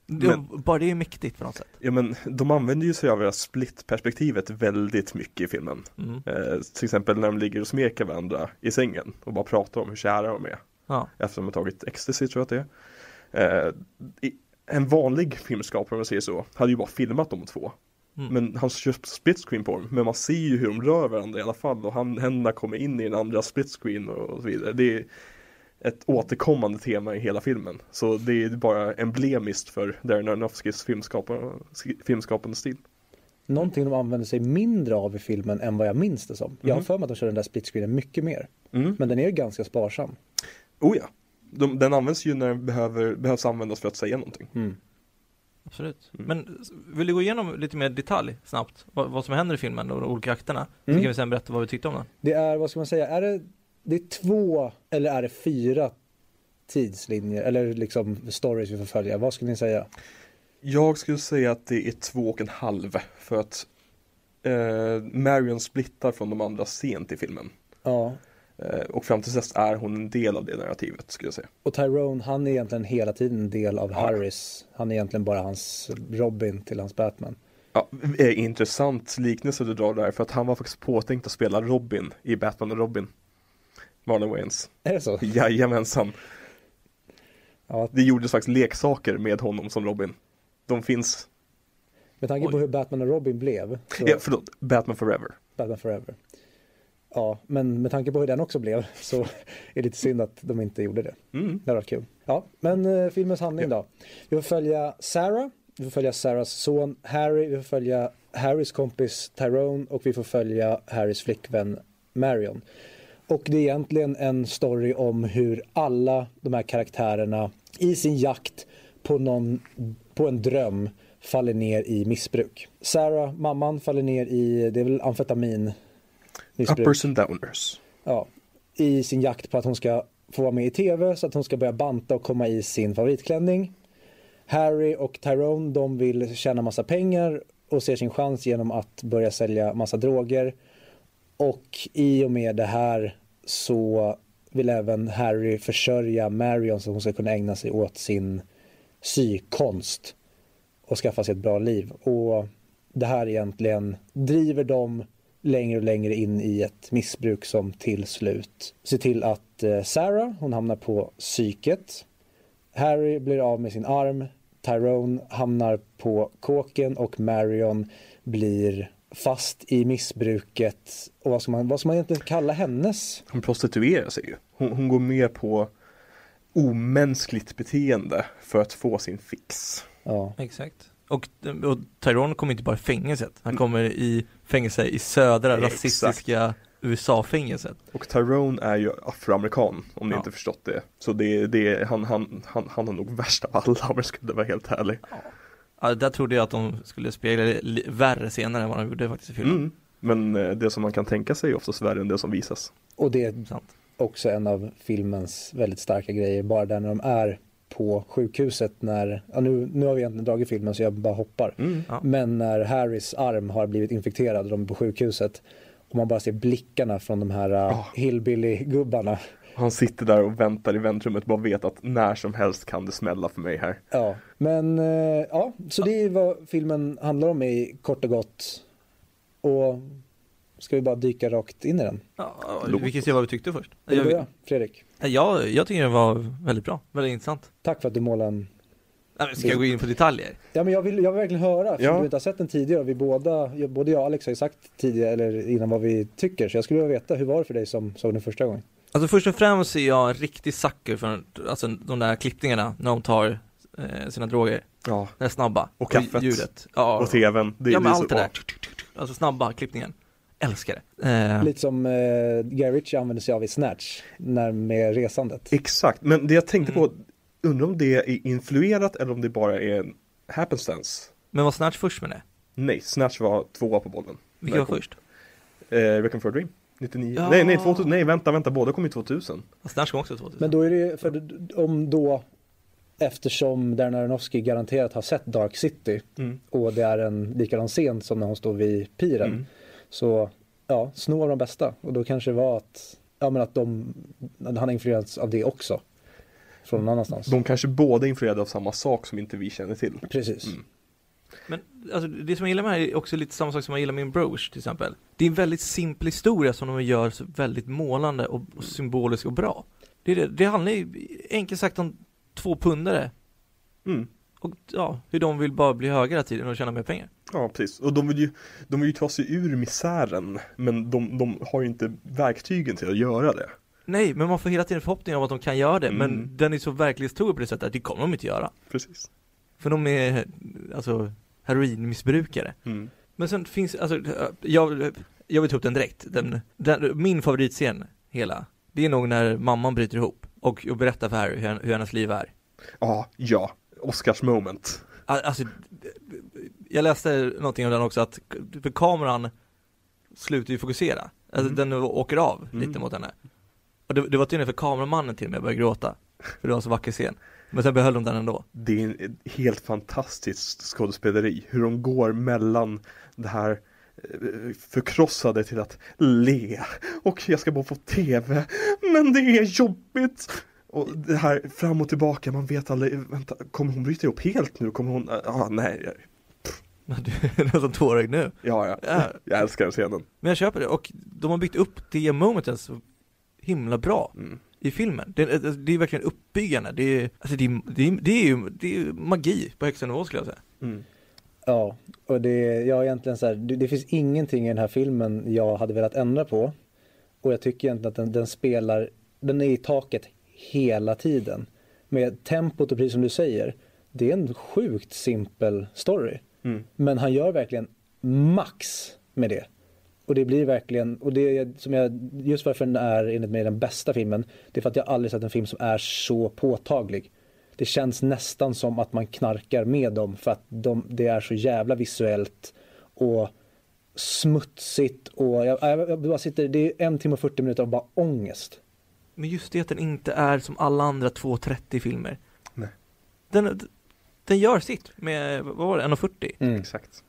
Det, Men- Bara det är mäktigt på något sätt. Ja men de använder ju sig av split-perspektivet väldigt mycket i filmen. Mm. Eh, till exempel när de ligger och smeker varandra i sängen och bara pratar om hur kära de är. Ja. Efter de har tagit ecstasy tror jag att det är. Eh, en vanlig filmskapare om man säger så, hade ju bara filmat de två. Mm. Men han kör split screen på dem. Men man ser ju hur de rör varandra i alla fall och han, händerna kommer in i den andra split screen och, så vidare. Det är ett återkommande tema i hela filmen. Så det är bara emblemiskt för Darren Aronofskys filmskapande stil. Någonting de använder sig mindre av i filmen än vad jag minns det som. Jag har Mhm. för mig att de kör den där split screenen mycket mer. Mm. Men den är ju ganska sparsam. Oh ja. De, den används ju när den behöver, behövs användas för att säga någonting. Mm. Absolut. Mm. Men vill du gå igenom lite mer detalj snabbt? Vad, vad som händer i filmen och de olika akterna? Så Mm. kan vi sen berätta vad vi tyckte om den. Det är, vad ska man säga, är det, det är två eller är det fyra tidslinjer eller liksom stories vi får följa? Vad skulle ni säga? Jag skulle säga att det är två och en halv för att eh, Marion splittar från de andra sent i filmen. Ja, och fram till dess är hon en del av det narrativet skulle jag säga. och Tyrone han är egentligen hela tiden en del av Ja. Harris. Han är egentligen bara hans Robin till hans Batman. Ja, eh, intressant liknelse du drar där för att han var faktiskt påtänkt att spela Robin i Batman och Robin. Marlon Wayans. Är det så? Jajamensan. Ja, Det gjordes faktiskt leksaker med honom som Robin. De finns, med tanke på Oj. hur Batman och Robin blev. Så, ja, förlåt, Batman Forever. Batman Forever. Ja, men med tanke på hur den också blev (laughs) så är det lite synd att de inte gjorde det. Mm. Det varit kul. Ja, men eh, filmens handling då. Vi får följa Sarah, vi får följa Sarahs son Harry, vi får följa Harrys kompis Tyrone och vi får följa Harrys flickvän Marion. Och det är egentligen en story om hur alla de här karaktärerna i sin jakt på, någon, på en dröm faller ner i missbruk. Sarah, mamman, faller ner i, det är väl amfetamin missbruk Uppers and downers. ja, i sin jakt på att hon ska få vara med i tv så att hon ska börja banta och komma i sin favoritklänning. Harry och Tyrone de vill tjäna massa pengar och ser sin chans genom att börja sälja massa droger. Och i och med det här så vill även Harry försörja Marion så hon ska kunna ägna sig åt sin sykonst och skaffa sig ett bra liv. Och det här egentligen driver dem längre och längre in i ett missbruk som till slut ser till att eh, Sarah, hon hamnar på psyket. Harry blir av med sin arm. Tyrone hamnar på kåken och Marion blir fast i missbruket. Och vad ska man, vad ska man egentligen kalla hennes? Hon prostituerar sig ju. Hon, hon går med på omänskligt beteende för att få sin fix. Ja, Exakt. Och, och Tyrone kommer inte bara i fängelset, han kommer i fängelse i södra Exakt. rasistiska USA-fängelset. Och Tyrone är ju afroamerikan om ni Ja. inte förstått det. Så det, det, han, han, han, han har nog värst av alla om jag skulle vara helt ärlig. Ja, där trodde jag att de skulle spela det värre senare än vad de gjorde faktiskt i filmen. Mm. Men eh, det som man kan tänka sig är oftast värre än det som visas. Och det är Sant. också en av filmens väldigt starka grejer. Bara där när de är på sjukhuset när, ja, nu, nu har vi egentligen dragit filmen så jag bara hoppar. Ja. Men när Harrys arm har blivit infekterad och de är på sjukhuset och man bara ser blickarna från de här Ja. hillbilly-gubbarna. Han sitter där och väntar i väntrummet bara vet att när som helst kan det smälla för mig här. Ja, men eh, ja, så det är vad filmen handlar om i kort och gott. Och ska vi bara dyka rakt in i den? Ja, Låt vi kan se vad vi tyckte först. Vill du börja, Fredrik? Jag, jag tycker den var väldigt bra, väldigt intressant. Tack för att du målade en Nej, men Ska jag gå in på detaljer? Ja men jag vill, jag vill verkligen höra, eftersom Ja. du inte har sett den tidigare och vi båda, både jag och Alex har ju sagt tidigare eller innan vad vi tycker. Så jag skulle vilja veta, hur var det för dig som såg den första gången? Alltså först och främst är jag en riktig sucker för alltså, de där klippningarna när de tar eh, sina droger. Ja, Den snabba. Och kaffet. ljudet. Ja, och tvn. Det, ja det men är allt det där. Alltså snabba klippningen. Älskar det. Eh, Lite som eh, Guy Ritchie använde sig av i Snatch, när med resandet. Exakt, men det jag tänkte Mm. på, undrar om det är influerat eller om det bara är en happenstance? men var Snatch först med det? Nej, Snatch var tvåa på bollen. Vilka var först? Eh, Reckon for a Dream, 99. Ja. Nej, nej, 2000, nej, vänta, vänta, båda kom ju 2000. Snatch kom också 2000. Men då är det, för om då, eftersom Darren Aronofsky garanterat har sett Dark City Mm. och det är en likadan scen som när hon står vid piren. Mm. Så ja, sno av de bästa. Och då kanske det var att, ja men att de, han har influerats av det också. Från någon annanstans. De kanske båda är influerade av samma sak som inte vi känner till. Precis. Mm. Men alltså, det som jag gillar med det här är också lite samma sak som jag gillar med min Broch till exempel. Det är en väldigt simpel historia som de gör så väldigt målande och, och symbolisk och bra. Det, är det, det handlar ju enkelt sagt om två pundare Mm. och ja, hur de vill bara bli högre hela tiden och tjäna mer pengar. Ja, precis. Och de vill, ju, de vill ju ta sig ur misären, men de, de har ju inte verktygen till att göra det. Nej, men man får hela tiden förhoppningar om att de kan göra det, men Mm. den är så verklighetstrogen på det sättet att det kommer de inte göra. Precis. För de är, alltså, heroinmissbrukare. Mm. Men sen finns, alltså, jag, jag vill ta upp den direkt. Den, den, min favoritscen, hela, det är nog när mamman bryter ihop och, och berättar för Harry hur, hur hennes liv är. Ja, ja. Oscars moment. Al- Alltså, jag läste någonting om den också att, för kameran slutar ju fokusera. Alltså Mm. den åker av Mm. lite mot henne. Och det, det var tydligen för kameramannen till och med började gråta. För det var en så vacker scen. Men sen behöll de den ändå. Det är en helt fantastiskt skådespeleri. Hur de går mellan det här eh, förkrossade till att le. Och jag ska bara få tv. Men det är jobbigt. Och det här fram och tillbaka, man vet aldrig, vänta, kommer hon bryta ihop helt nu? Kommer hon, ah, nej, Du är nästan tårögd nu. ja, ja, Ja. jag älskar den scenen. Men jag köper det och de har byggt upp det momentet så himla bra Mm. i filmen. Det, det, det är verkligen uppbyggande. Det är, alltså det, är, det, det är ju det är magi på högsta nivå skulle jag säga. Mm. Ja, och det, jag egentligen så här, det, det finns ingenting i den här filmen jag hade velat ändra på. Och jag tycker egentligen att den, den spelar, den är i taket hela tiden. Med tempot och precis som du säger, det är en sjukt simpel story. Mm. Men han gör verkligen max med det. Och det blir verkligen, och det som jag, just varför den är enligt mig den bästa filmen, det är för att jag aldrig sett en film som är så påtaglig. Det känns nästan som att man knarkar med dem för att de, det är så jävla visuellt och smutsigt och jag, jag, jag bara sitter, det är en timme och 40 minuter av bara ångest. Men just det att den inte är som alla andra 2.30 filmer. Nej. Den, den gör sitt med, vad var det, 1.40? Mm. Exakt.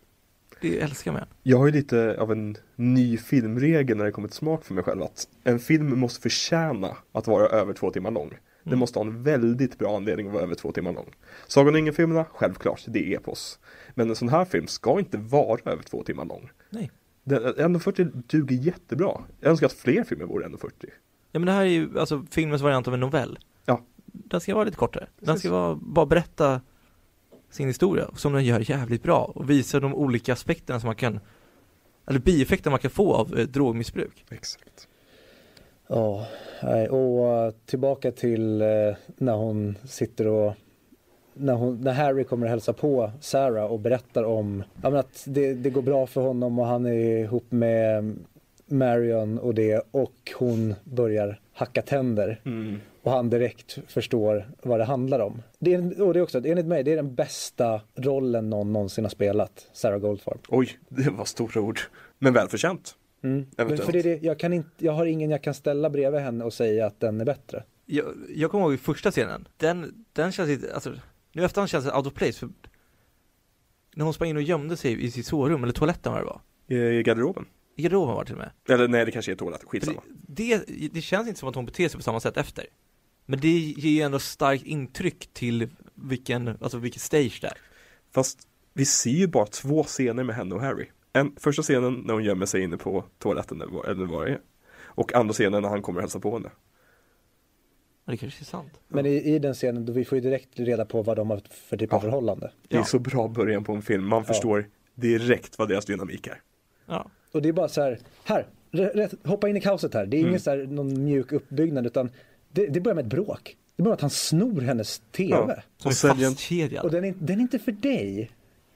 Det älskar den. Jag har ju lite av en ny filmregel när det kommer till smak för mig själv att en film måste förtjäna att vara över två timmar lång. Den Mm. måste ha en väldigt bra anledning att vara över två timmar lång. Sagan om ingen-filmerna, självklart, det är epos. Men en sån här film ska inte vara över två timmar lång. Nej. Den, 1.40 duger jättebra. Jag önskar att fler filmer vore 1.40. Ja men det här är ju alltså filmens variant av en novell. Ja. Den ska vara lite kortare. Den ska vara, bara berätta sin historia, som den gör jävligt bra och visa de olika aspekterna som man kan eller bieffekter man kan få av eh, drogmissbruk. Exakt. Ja, och eh, tillbaka till eh, när hon sitter och när, hon, när Harry kommer och hälsa på Sarah och berättar om ja, men att det, det går bra för honom och han är ihop med Marion och det och hon börjar hacka tänder Mm. Och han direkt förstår vad det handlar om. Det är, och det är också, enligt mig, det är den bästa rollen någon någonsin har spelat, Sarah Goldfarb. Oj, det var stora ord. Men välförtjänt. Mm. För det är det, jag, kan inte, jag har ingen jag kan ställa bredvid henne och säga att den är bättre. Jag, jag kommer ihåg första scenen, den, den känns lite, alltså, nu efterhand känns det out of place för när hon sprang in och gömde sig i sitt sovrum, eller toaletten var det var, I garderoben. i garderoben var det till och med. Eller nej, det kanske är toalett. För Skitsamma. det, det, det känns inte som att hon beter sig på samma sätt efter. Men det ger ju ändå starkt intryck till vilken, alltså vilket stage det är. Fast vi ser ju bara två scener med henne och Harry. En, första scenen när hon gömmer sig inne på toaletten eller vad- det är. Och andra scenen när han kommer och hälsar på henne. Ja, det kanske är sant. Men i, i den scenen, då vi får ju direkt reda på vad de har för typ av Ja. förhållande. Det är Ja. så bra början på en film. Man förstår direkt vad deras dynamik är. Ja. Och det är bara så här, här, hoppa in i kaoset här. Det är Mm. ingen så här, någon mjuk uppbyggnad utan det, det börjar med ett bråk. Det börjar med att han snor hennes TV. Ja. Och säljer. Och den är, den är inte för dig,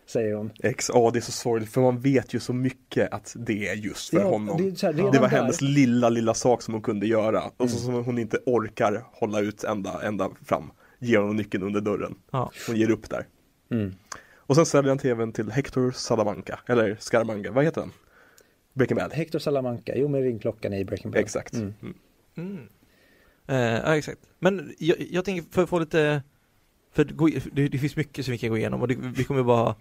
säger hon. X, ja det är så sorgligt för man vet ju så mycket att det är just för Ja, honom. det här, Det, var där- hennes lilla, lilla sak som hon kunde göra. Och så Mm. som hon inte orkar hålla ut ända, ända fram. Ger honom nyckeln under dörren. Ja. Hon ger upp där. Mm. Och sen säljer han tvn till Hector Salamanca. Eller Scaramanga, vad heter den? Breaking Bad. Hector Salamanca, jo med ringklockan i Breaking Bad. Exakt. Mm. Eh, ja, exakt. Men jag, jag tänker för att få lite, för det, det, finns mycket som vi kan gå igenom och det, vi kommer bara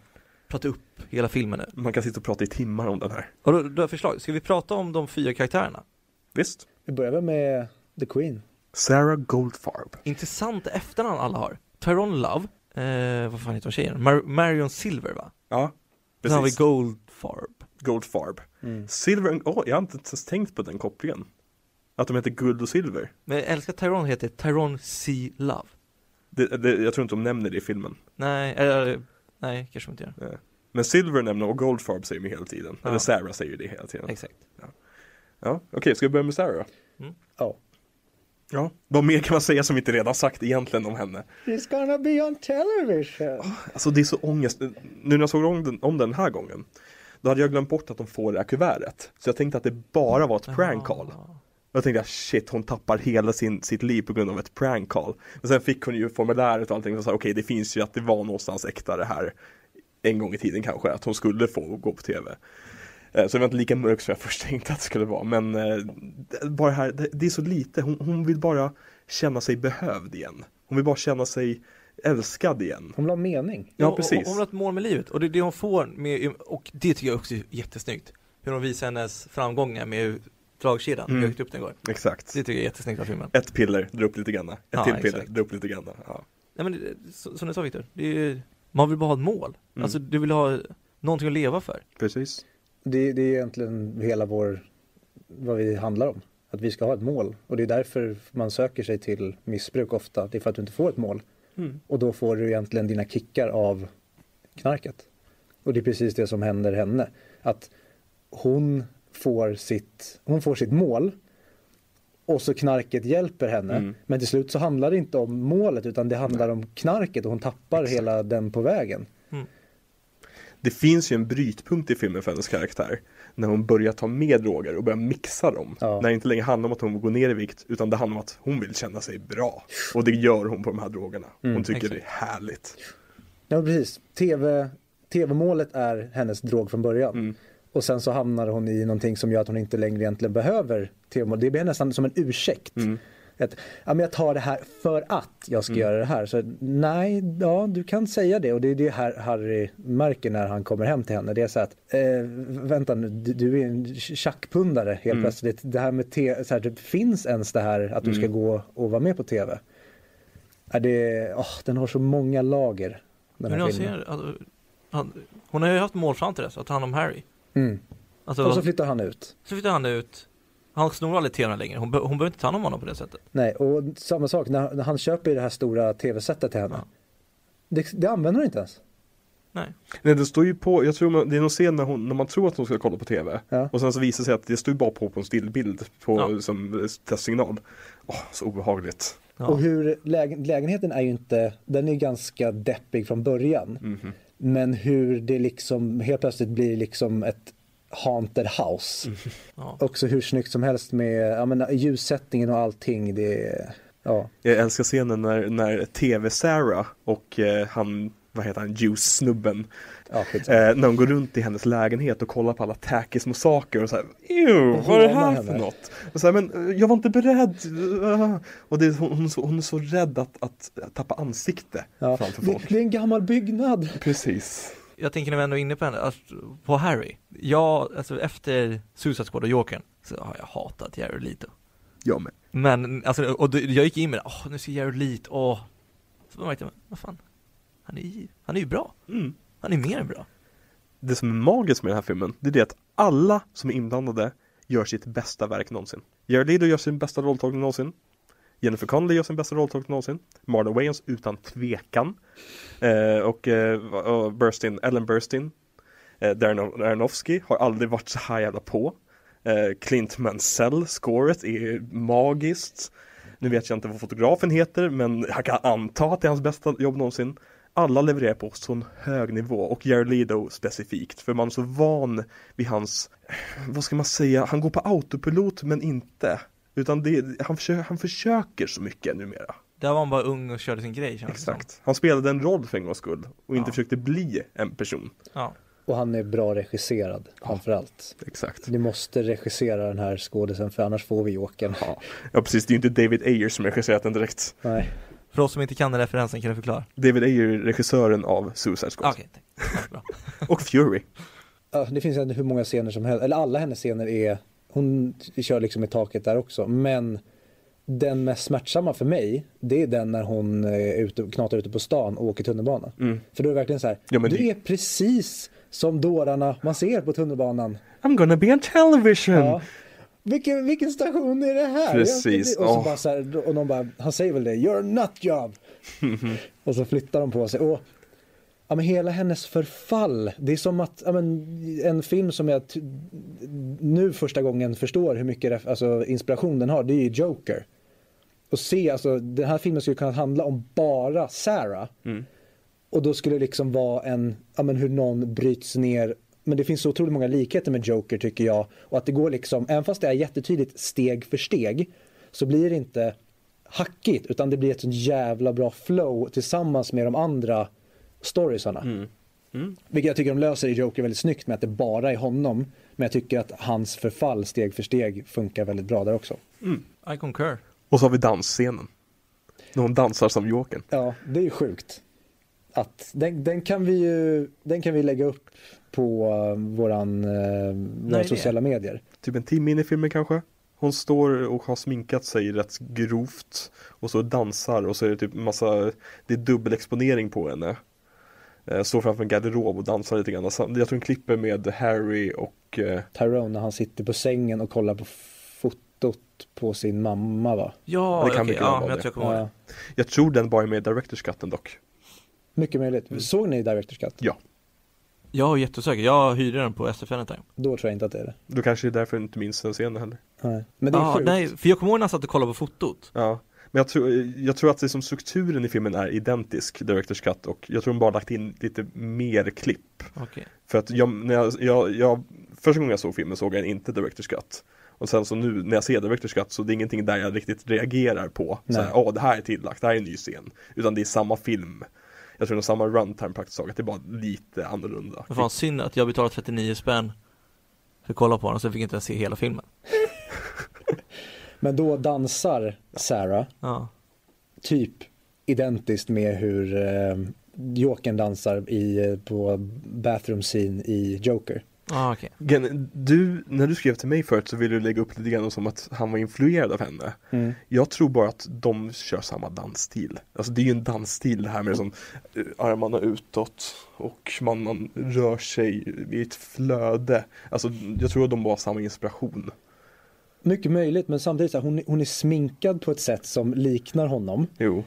prata upp hela filmen nu. Man kan sitta och prata i timmar om den här. Och då, då har förslag, ska vi prata om de fyra karaktärerna? Visst? Vi börjar väl med The Queen. Sarah Goldfarb. Intressant efternamn alla har. Tyrone Love, eh, vad fan heter hon tjejen? Mar- Marion Silver va? Ja, Sen har vi precis. Goldfarb. Goldfarb. Mm. Silver, åh, jag har inte ens tänkt på den kopplingen. Att de heter guld och silver. Men jag älskar Tyrone heter Tyrone C. Love. Det, det, jag tror inte de nämner det i filmen. Nej, eller, nej, kanske de inte gör. Eh, Men Silver nämner och Goldfarb säger de hela tiden. Ja. Eller Sarah säger det hela tiden. Exakt. Ja, okej, ska vi börja med Sarah? Ja. Ja. Vad mer kan man säga som vi inte redan sagt egentligen om henne? It's gonna be on television. Alltså det är så ångest. Nu när jag såg om den, om den här gången. Då hade jag glömt bort att de får det här kuvertet. Så jag tänkte att det bara var ett prank call. Ah. Och jag tänkte att shit, hon tappar hela sin, sitt liv på grund av ett prank call. Men sen fick hon ju formuläret och allting och sa okej det finns ju att det var någonstans äkta det här. En gång i tiden kanske, att hon skulle få gå på tv. Eh, Så det var inte lika mörkt som jag först tänkte att det skulle vara. Men eh, det- bara här, det, är så lite. Hon, hon vill bara känna sig behövd igen. Hon vill bara känna sig älskad igen. Hon vill ha mening. Ja, hon- precis. Hon, hon har ett mål med livet och det är det hon får med, och det tycker jag också är jättesnyggt. Hur de visar hennes framgångar med dragkedjan, Mm. hur högt upp den går. Exakt. Det tycker jag är jättesnyggt av filmen. Ett piller, dra upp lite grann. Ett Ja, till piller, exakt. dra upp lite grann. Ja. Nej men det- så- som du sa Viktor, man vill bara ha ett mål. Mm. Alltså du vill ha någonting att leva för. Precis. Det, det är egentligen hela vår, vad vi handlar om. Att vi ska ha ett mål. Och det är därför man söker sig till missbruk ofta. Det är för att du inte får ett mål. Mm. Och då får du egentligen dina kickar av knarket. Och det är precis det som händer henne. Att hon får sitt, hon får sitt mål och så knarket hjälper henne. Mm. Men till slut så handlar det inte om målet utan det handlar om knarket och hon tappar Exakt. hela den på vägen. Det finns ju en brytpunkt i filmen för hennes karaktär. När hon börjar ta med droger och börjar mixa dem. Ja. När det inte längre handlar om att hon går ner i vikt utan det handlar om att hon vill känna sig bra. Och det gör hon på de här drogerna. Hon Mm, tycker exakt. det är härligt. Ja precis. TV, TV-målet är hennes drog från början. Mm. Och sen så hamnar hon i någonting som gör att hon inte längre egentligen behöver tv-mål. Det blir nästan som en ursäkt. Mm. Att, ja, men jag tar det här för att jag ska göra det här. Så nej, ja du kan säga det. Och det är det här Harry märker när han kommer hem till henne. Det är så att, eh, vänta nu, du, du är en tjackpundare helt plötsligt. Det här med te, så här, det finns ens det här att du ska gå och vara med på tv. Ja, det, åh, den har så många lager. Den Men här jag filmen. ser, alltså, han, hon har ju haft mål fram till dess, att ta hand om Harry. Mm. Alltså, Och så så, flyttar han ut. flyttar han ut, han snor aldrig tvn längre, hon, hon behöver inte ta hand om honom på det sättet. Nej, och samma sak när, när han köper ju det här stora tv-sättet till henne. Ja. Det, det använder hon inte ens. Nej. Nej, det står ju på, jag tror man, det är någon scen när, hon, när man tror att hon ska kolla på tv. Ja. Och sen så visar det sig att det står ju bara på på en stillbild på, Ja. som testsignal. Åh, så obehagligt. Ja. Och hur lägen, lägenheten är ju inte, den är ganska deppig från början. Mhm. Men hur det liksom helt plötsligt blir liksom ett haunted house. Ja. Också hur snyggt som helst med ja, men, ljussättningen och allting. Det ja. Jag älskar scenen när, när TV-Sarah och eh, han, vad heter han, Juice-snubben Ja, eh, När de går runt i hennes lägenhet och kollar på alla tacky små saker och såhär Ew, vad är det här för henne. något? Och så här, men eh, jag var inte beredd Ah. Och det, hon, hon, är så, hon är så rädd att, att tappa ansikte ja. framför Det, folk det är en gammal byggnad. Precis Jag tänker när vi ändå är inne på henne, alltså, på Harry. Jag, alltså efter Suicide Squad och Jokern så har jag hatat Jared Leto. Jag med Men, alltså, och jag gick in med det, åh nu ser Jared Leto, åh. Så märkte jag, vad fan, han är, ju- han är ju bra. mm. Han är mer än bra. Det som är magiskt med den här filmen Det är det att alla som är inblandade Gör sitt bästa verk någonsin. Jared Leto gör sin bästa rolltolkning någonsin. Jennifer Connelly gör sin bästa rolltolkning någonsin. Marlon Wayans utan tvekan. Eh, Och, eh, Burstyn, Ellen Burstyn. Eh, Darren Aronofsky har aldrig varit så här jävla på. Eh, Clint Mansell, scoret är magiskt. Nu vet jag inte vad fotografen heter men jag kan anta att det är hans bästa jobb någonsin alla levererar på sån hög nivå och Jared Leto specifikt för man är så van vid hans, vad ska man säga, han går på autopilot men inte. Utan det, han, försöker, han försöker så mycket numera. Där var han bara ung och körde sin grej känns det som. Exakt. Han spelade en roll för en gångs skull och inte Ja. försökte bli en person. Ja. Och han är bra regisserad framförallt. Exakt. Ni måste regissera den här skådisen för annars får vi Jokern. Ja. ja precis, det är ju inte David Ayer som regisserat den direkt. Nej. För oss som inte kan den referensen, kan du förklara? David Ayer är regissören av Suicide Squad. Okay. bra. (laughs) Och Fury. Ja, det finns hur många scener som helst, eller alla hennes scener är, hon kör liksom i taket där också. Men den mest smärtsamma för mig, det är den när hon är ute, knatar ute på stan och åker tunnelbana. Mm. För då är det verkligen så här, Ja, du det- är precis som dårarna man ser på tunnelbanan. I'm gonna be on television! Ja. Vilken, vilken station är det här? Precis, Och, så åh. bara så här, och någon bara, han säger väl det, you're a nut job. och så flyttar de på sig. Och, ja, men hela hennes förfall, det är som att ja, men, en film som jag nu första gången förstår hur mycket alltså, inspiration den har, det är ju Joker. Och se, alltså den här filmen skulle kunna handla om bara Sarah. Mm. Och då skulle det liksom vara en, ja men hur någon bryts ner. Men det finns så otroligt många likheter med Joker tycker jag. Och att det går liksom, även fast det är jättetydligt steg för steg. Så blir det inte hackigt utan det blir ett sånt jävla bra flow tillsammans med de andra storiesarna. Mm. Mm. Vilket jag tycker de löser i Joker väldigt snyggt med att det bara är honom. Men jag tycker att hans förfall steg för steg funkar väldigt bra där också. I concur. Och så har vi dansscenen. När hon dansar som Jokern. Ja, det är ju sjukt. Att den, den kan vi ju den kan vi lägga upp på uh, våran, uh, våra det? sociala medier. Typ en timme in i filmen kanske. Hon står och har sminkat sig rätt grovt. Och så dansar och så är det typ massa, det är dubbelexponering på henne. Eh, Står framför en garderob och dansar lite grann. Jag tror hon klipper med Harry och eh, Tyrone när han sitter på sängen och kollar på fotot på sin mamma va? Ja, Det kan väl ja, men jag tror jag kommer ihåg. Jag tror den bara är med i Directors Cutten dock. mycket möjligt. Såg ni Directors Cut? Ja, Jag är jättesäker, jag hyrde den på SF Anytime. Då tror jag inte att det är det. då kanske det är därför jag inte minns den scenen heller. Nej. Men det är Ja, sjukt. nej, för jag kommer ihåg när jag satt och kollade på fotot. Ja, men jag tror, jag tror att det som strukturen i filmen är identisk, Directors Cut, och jag tror de bara lagt in lite mer klipp. Okej. För att jag, när jag, jag, jag, första gången jag såg filmen såg jag inte Directors Cut. Och sen så nu när jag ser Directors Cut så det är ingenting där jag riktigt reagerar på. Åh det här är tillagt, det här är en ny scen. Utan det är samma film. Jag tror det är samma runtime praktiskt taget, det är bara lite annorlunda. Men fan synd att jag betalade 39 spänn för att kolla på den och sen fick jag inte ens se hela filmen. (laughs) Men då dansar Sarah Ja. typ identiskt med hur eh, Jokern dansar i, eh, på bathroom scene i Joker. Ah. Gen, du, när du skrev till mig förut så ville du lägga upp lite grann som att han var influerad av henne. Mm. Jag tror bara att de kör samma dansstil. Alltså det är ju en dansstil det här med som eh, armarna utåt och man, man rör sig i ett flöde. Alltså jag tror att de bara har samma inspiration. Mycket möjligt men samtidigt så här, hon, hon är sminkad på ett sätt som liknar honom. Jo.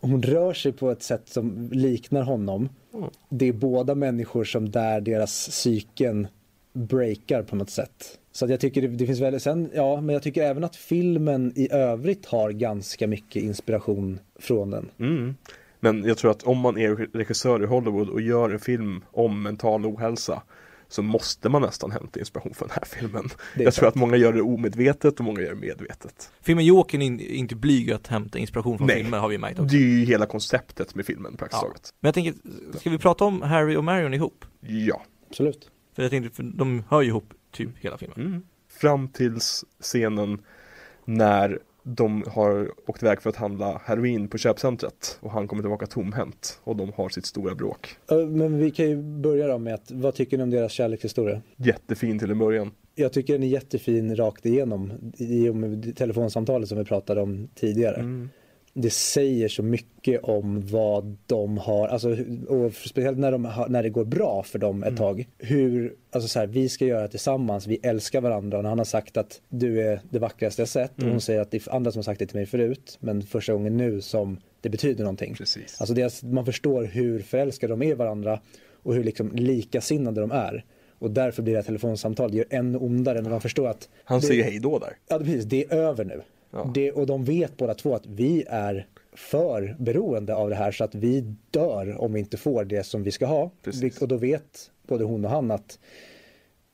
Hon rör sig på ett sätt som liknar honom. Mm. Det är båda människor som där deras psyken breakar på något sätt. Så att jag tycker det, det finns väl, sen, ja, men jag tycker även att filmen i övrigt har ganska mycket inspiration från den. Mm. Men jag tror att om man är regissör i Hollywood och gör en film om mental ohälsa så måste man nästan hämta inspiration från den här filmen. Det Jag tror sant. att många gör det omedvetet och många gör det medvetet. Filmen Jokern är in- inte blyg att hämta inspiration från Nej. filmer har vi märkt Det också. är ju hela konceptet med filmen praktiskt Ja. taget. Men jag tänker, ska vi prata om Harry och Marion ihop? Ja. Absolut. För jag tänkte, för de hör ju ihop typ hela filmen. Mm. Fram tills scenen när de har åkt iväg för att handla heroin på köpcentret och han kommer tillbaka tomhänt och de har sitt stora bråk. Men vi kan ju börja då med att, vad tycker ni om deras kärlekshistoria? Jättefin till en början. Jag tycker den är jättefin rakt igenom i och med telefonsamtalet som vi pratade om tidigare. Mm. Det säger så mycket om vad de har, alltså, och speciellt när, de har, när det går bra för dem ett tag. Hur, alltså så här, vi ska göra tillsammans, vi älskar varandra och när han har sagt att du är det vackraste jag sett och hon säger att det är andra som har sagt det till mig förut men första gången nu som det betyder någonting. Precis. Alltså deras, man förstår hur förälskade de är i varandra och hur liksom likasinnade de är. Och därför blir det här telefonsamtalet ännu ondare när de förstår att Han det, säger hej då där. Ja precis, det är över nu. Ja. Det, och de vet båda två att vi är för beroende av det här så att vi dör om vi inte får det som vi ska ha. Precis. Vi- Och då vet både hon och han att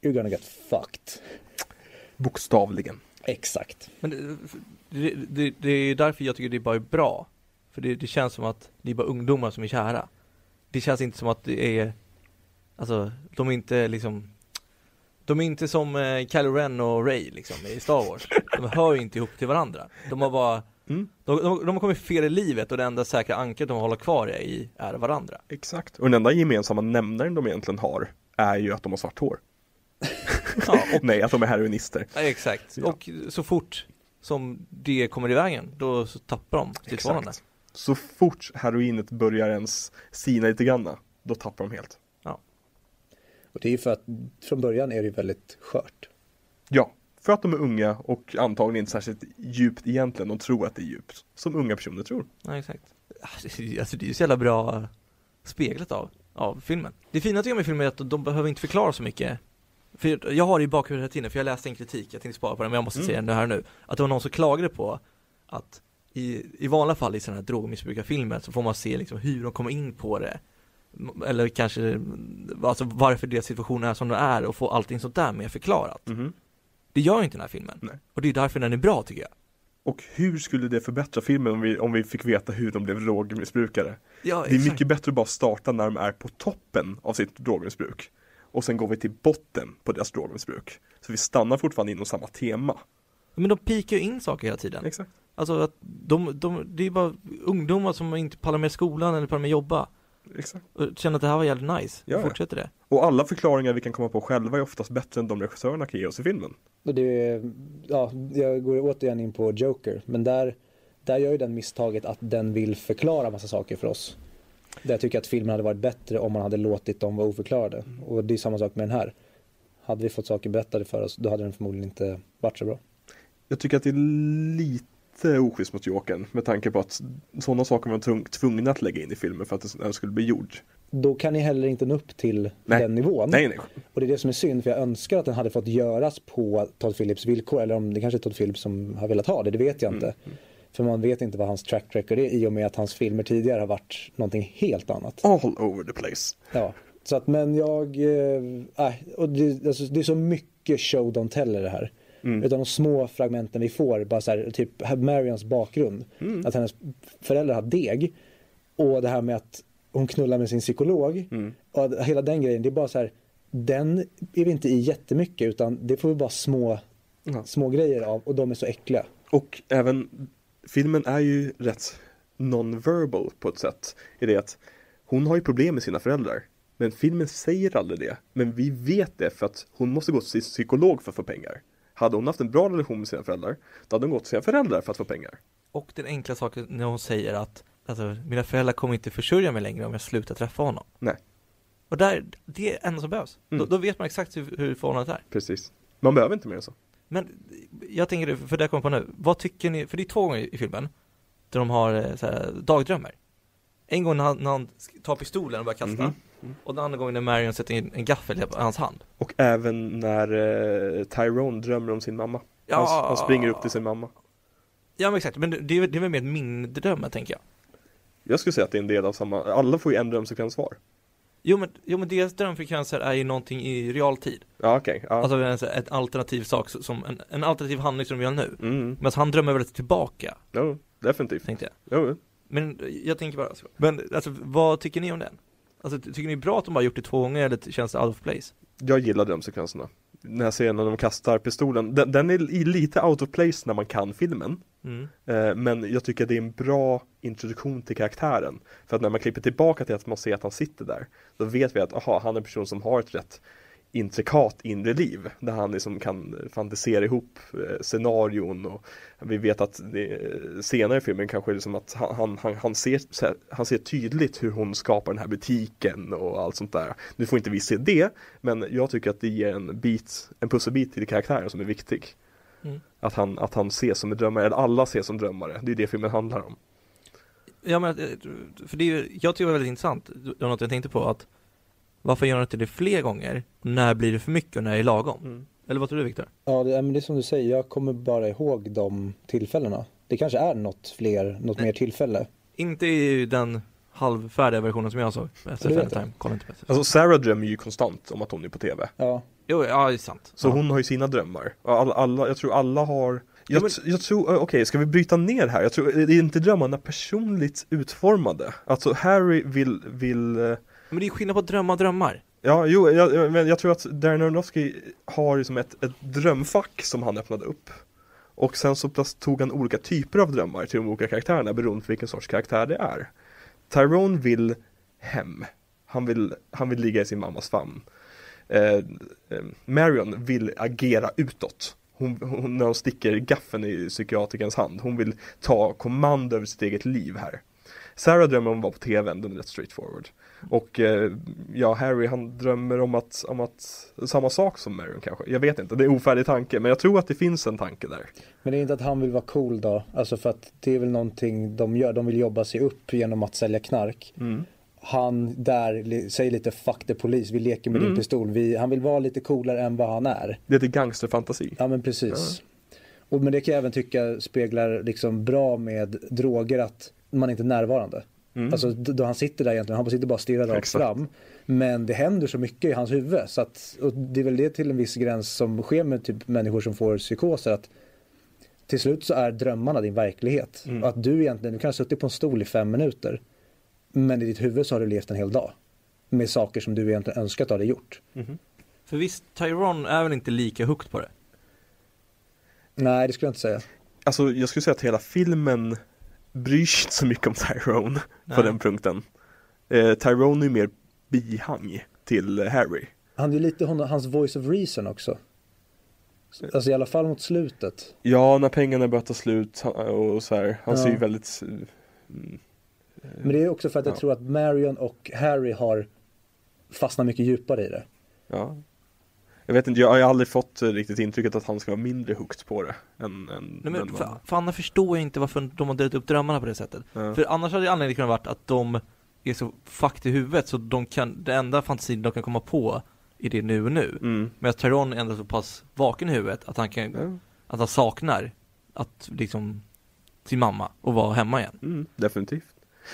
you're gonna get fucked. Bokstavligen. Exakt. Men det, det, det, det är därför jag tycker det bara är bra. För det, det känns som att det är bara ungdomar som är kära. Det känns inte som att det är, alltså, de är inte liksom de är inte som eh, Kylo Ren och Ray liksom i Star Wars. De hör ju inte ihop till varandra. De har bara, Mm. de, de, de har kommit fel i livet och det enda säkra ankaret de håller kvar i är varandra. Exakt. Och den enda gemensamma nämnaren de egentligen har är ju att de har svart hår. (laughs) Ja, och, (laughs) Nej, att de är heroinister. ja, exakt. Ja. Och så fort som det kommer i vägen, då så tappar de sitt förhållande. Så fort heroinet börjar ens sina lite granna, då tappar de helt. Och det är ju för att från början är det väldigt skört. Ja, för att de är unga och antagligen inte särskilt djupt egentligen. De tror att det är djupt. Som unga personer tror. Ja, exakt. (laughs) Alltså det är ju så jävla bra speglat av, av filmen. Det fina tycker jag med filmen är att de behöver inte förklara så mycket. För jag har det i bakhuvudet hela tiden, för jag läste en kritik, jag tänkte spara på den, men jag måste Mm. säga det här nu. Att det var någon som klagade på att i, i vanliga fall i sådana här drogmissbrukarfilmer så får man se liksom hur de kommer in på det. Eller kanske, alltså varför deras situation är som den är och få allting sånt där mer förklarat. Mhm. Det gör ju inte den här filmen. Nej. Och det är därför den är bra tycker jag. Och hur skulle det förbättra filmen om vi, om vi fick veta hur de blev drogmissbrukare? Ja, Det är mycket bättre att bara starta när de är på toppen av sitt drogmissbruk. Och sen går vi till botten på deras drogmissbruk. Så vi stannar fortfarande inom samma tema. Men de pikar ju in saker hela tiden. Exakt. Alltså att de, de, det är bara ungdomar som inte pallar med skolan eller pallar med jobba Exakt. och känner att det här var jävligt nice, Ja, fortsätter det. Och alla förklaringar vi kan komma på själva är oftast bättre än de regissörerna kan ge oss i filmen. Och det, är- ja, jag går återigen in på Joker, men där, där gör ju den misstaget att den vill förklara massa saker för oss. Där jag tycker att filmen hade varit bättre om man hade låtit dem vara oförklarade. Och det är samma sak med den här. Hade vi fått saker berättade för oss, då hade den förmodligen inte varit så bra. Jag tycker att det är lite oschysst mot Jokern med tanke på att sådana saker var tvung, tvungna att lägga in i filmen för att den skulle bli gjord. Då kan ni heller inte nå upp till Nej. den nivån. Nej, nej. Och det är det som är synd, för jag önskar att den hade fått göras på Todd Phillips villkor, eller om det kanske är Todd Phillips som har velat ha det, det vet jag inte. För man vet inte vad hans track record är i och med att hans filmer tidigare har varit någonting helt annat. All over the place. Ja, så att men jag, äh, och det, alltså, det är så mycket show don't tell i det här. Mm. Utan de små fragmenten vi får, bara så här, typ här Marians bakgrund. Mm. Att hennes föräldrar har deg. Och det här med att hon knullar med sin psykolog. Mm. Och hela den grejen, det är bara så här, den är vi inte i jättemycket utan det får vi bara små, Ja. små grejer av och de är så äckliga. Och även filmen är ju rätt non-verbal på ett sätt. I det att hon har ju problem med sina föräldrar. Men filmen säger aldrig det. Men vi vet det för att hon måste gå till sin psykolog för att få pengar. Hade hon haft en bra relation med sina föräldrar, då hade hon gått till sina föräldrar för att få pengar. Och den enkla saken när hon säger att alltså, mina föräldrar kommer inte försörja mig längre om jag slutar träffa honom. Nej. Och där, det är det enda som behövs. Mm. Då, då vet man exakt hur, hur förhållandet är. Precis. Man behöver inte mer än så. Men jag tänker, för det kommer jag på nu, vad tycker ni, för det är två gånger i filmen, där de har eh, så här, dagdrömmar. En gång när han, när han tar pistolen och börjar kasta, Mhm. Och den andra gången när Marion sätter in en gaffel i hans hand. Och även när eh, Tyrone drömmer om sin mamma. Han, han springer upp till sin mamma. Ja men exakt, men det, det är väl mer min dröm tänker jag. Jag skulle säga att det är en del av samma, alla får ju en drömsekvens var. Jo men, jo, men deras drömfrekvenser är ju någonting i realtid. Ja okej, ja. Alltså en, ett alternativ sak som, en, en alternativ handling som vi gör nu. mm. Men han drömmer väl tillbaka, Jo, definitivt. tänkte jag. Jo, Men jag tänker bara så. Men alltså, vad tycker ni om den? Alltså, tycker ni det är bra att de bara gjort det två gånger eller känns det out of place? Jag gillar drömsekvenserna. Den här scenen när de kastar pistolen, den, den är lite out of place när man kan filmen. Mm. Eh, men jag tycker det är en bra introduktion till karaktären. För att när man klipper tillbaka till att man ser att han sitter där, då vet vi att aha, han är en person som har ett rätt intrikat inre liv. Där han liksom kan fantisera ihop eh, scenarion och vi vet att det, senare i filmen kanske liksom att han, han, han, ser, han ser tydligt hur hon skapar den här butiken och allt sånt där. Nu får inte vi se det, men jag tycker att det ger en bit, en pusselbit till karaktären som är viktig. Mm. Att han, att han ses som en drömmare, eller alla ses som drömmare. Det är det filmen handlar om. Ja men, eh, för det är ju, jag tycker det var väldigt intressant, det var något jag tänkte på att Varför gör han inte det fler gånger? När blir det för mycket och när är det lagom? Eller vad tror du Viktor? Ja, det, men det är som du säger, jag kommer bara ihåg de tillfällena. Det kanske är något fler, något mer tillfälle. Inte i den halvfärdiga versionen som jag såg efter Time, kolla inte. Alltså Sarah drömmer ju konstant om att hon är på TV. Ja, Jo, ja det är sant Så ja. hon har ju sina drömmar. Alla, alla, jag tror alla har Ja, jag, jag tror, okej ska vi bryta ner här? Jag tror, det är inte drömmarna personligt utformade. Alltså Harry vill, vill eh, men det är skillnad på drömmar och drömmar Ja, jo, jag, men jag tror att Darren Aronofsky har liksom ett, ett drömfack som han öppnade upp. Och sen så tog han olika typer av drömmar till de olika karaktärerna beroende på vilken sorts karaktär det är. Tyrone vill hem. Han vill, han vill ligga i sin mammas famn. Eh, eh Marion vill agera utåt. Hon, hon, när hon sticker gaffeln i psykiatrikerns hand. Hon vill ta kommando över sitt eget liv här. Sarah drömmer om att vara på tvn, den är rätt straightforward. Och eh, ja, Harry han drömmer om att, om att, samma sak som Marion kanske. Jag vet inte, det är ofärdig tanke, men jag tror att det finns en tanke där. men det är inte att han vill vara cool då. Alltså för att det är väl någonting de gör. De vill jobba sig upp genom att sälja knark. Han där säger lite fuck the police, vi leker med din Mm. pistol. Vi, han vill vara lite coolare än vad han är. Det är lite gangsterfantasi. Ja men precis. Och, men det kan jag även tycka speglar liksom bra med droger att man inte är närvarande. Mm. Alltså då han sitter där egentligen, han sitter bara och stirrar rakt fram. Men det händer så mycket i hans huvud så att, och det är väl det till en viss gräns som sker med typ människor som får psykoser att till slut så är drömmarna din verklighet. Mm. Och att du egentligen, du kan ha suttit på en stol i fem minuter men i ditt huvud så har du levt en hel dag. Med saker som du egentligen önskat ha dig gjort. För visst, Tyrone är väl inte lika hooked på det? Nej det skulle jag inte säga. Alltså jag skulle säga att hela filmen bryr sig inte så mycket om Tyrone på Nej. den punkten. Eh, Tyrone är ju mer bihang till Harry. Han är ju lite hon, hans voice of reason också. Alltså i alla fall mot slutet. Ja, när pengarna börjar ta slut och så här, han Ja. ser ju väldigt mm, Men det är också för att jag Ja. tror att Marion och Harry har fastnat mycket djupare i det. Ja. Jag vet inte, jag har ju aldrig fått riktigt intrycket att han ska vara mindre hooked på det än, än Nej, men för, för annars förstår jag inte varför de har delat upp drömmarna på det sättet Ja. För annars hade anledningen kunnat varit att de är så fucked i huvudet så de kan, det enda fantasin de kan komma på är det nu och nu Mm. Medan Tyrone är ändå så pass vaken i huvudet att han kan, Ja. att han saknar att liksom sin mamma och vara hemma igen Mm, definitivt.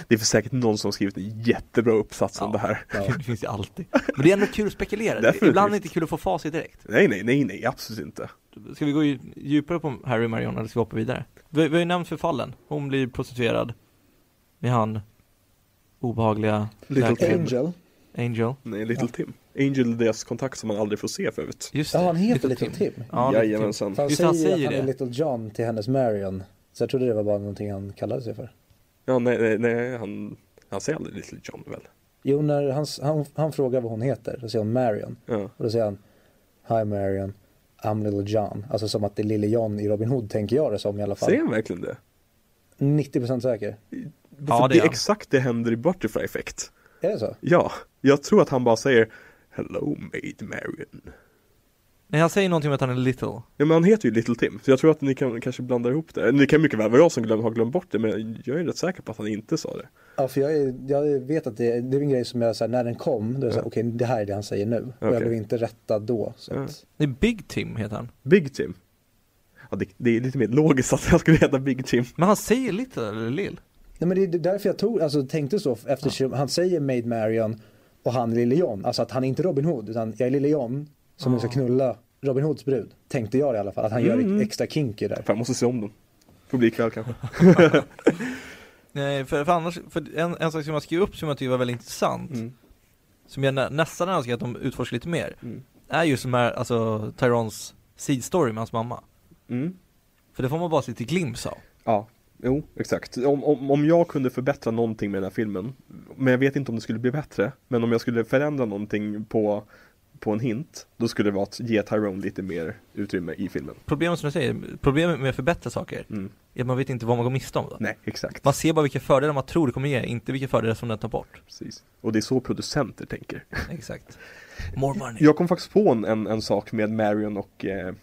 Det är för säkert någon som har skrivit en jättebra uppsats om Ja. det här. Ja. Det finns ju alltid Men det är ändå kul att spekulera, Definitivt. ibland är det inte kul att få facit direkt Nej, nej, nej, nej, absolut inte. Ska vi gå dju- djupare på Harry och Marion eller ska vi hoppa vidare? Vi, vi har ju nämnt förfallen, hon blir prostituerad med han obehagliga Little läkaren. Tim. Angel. Angel Nej, Little Tim. Angel är deras kontakt som man aldrig får se förut. Just Ja det, han heter Little Tim. Ja, Little Tim. Jajamensan. För han Just säger, han säger att han är det. Little John till hennes Marion. Så jag trodde det var bara någonting han kallade sig för. Ja, nej, nej, nej han, han säger aldrig Little John väl? Jo, när han, han, han frågar vad hon heter, då säger hon Marion. Ja. Och då säger han Hi Marion, I'm Little John. Alltså som att det är Lille John i Robin Hood tänker jag det som i alla fall. Säger han verkligen det? 90% säker. Ja, det det är är han. exakt det händer i Butterfly Effect. Är det så? Ja, jag tror att han bara säger Hello Maid Marion. Nej han säger någonting om att han är little. Ja men han heter ju Little Tim, så jag tror att ni kan kanske blanda ihop det. Ni kan mycket väl vara jag som glöm, har glömt bort det, men jag är rätt säker på att han inte sa det. Ja, för jag, är, jag vet att det, det är en grej som jag, så här, när den kom, då är Ja. okej det här är det han säger nu. Och Okej. jag blev inte rättad då. Så Ja. att, Det är Big Tim heter han. Big Tim. Ja, det, det är lite mer logiskt att jag skulle heta Big Tim. Men han säger little eller lill. Nej men det är därför jag tog, alltså, tänkte så eftersom han säger Maid Marian och han är Lille John. Alltså att han är inte Robin Hood utan jag är Lille John som Ja. ska knulla Robin Hoods brud. Tänkte jag i alla fall. Att han gör Mm. det extra kinky där. Fan, jag måste se om dem. Publikkväll kanske. (laughs) Nej, för, för annars, för en, en sak som jag skrev upp som jag tycker var väldigt intressant, Mm. som jag nä, nästan önskar att de utforskar lite mer, Mm. är just de här, alltså Tyrons seed story med hans mamma. Mm. För det får man bara se lite glimt av. Ja, jo, exakt. Om, om, om jag kunde förbättra någonting med den här filmen, men jag vet inte om det skulle bli bättre, men om jag skulle förändra någonting på, på en hint, då skulle det vara att ge Tyrone lite mer utrymme i filmen. Problemet som du säger, problemet med att förbättra saker, Mm. är att man vet inte vad man går miste om då. Nej, exakt. Man ser bara vilka fördelar man tror det kommer ge, inte vilka fördelar som den tar bort. Precis. Och det är så producenter tänker. (laughs) Exakt. More money. Jag kom faktiskt på en, en, en sak med Marion och eh,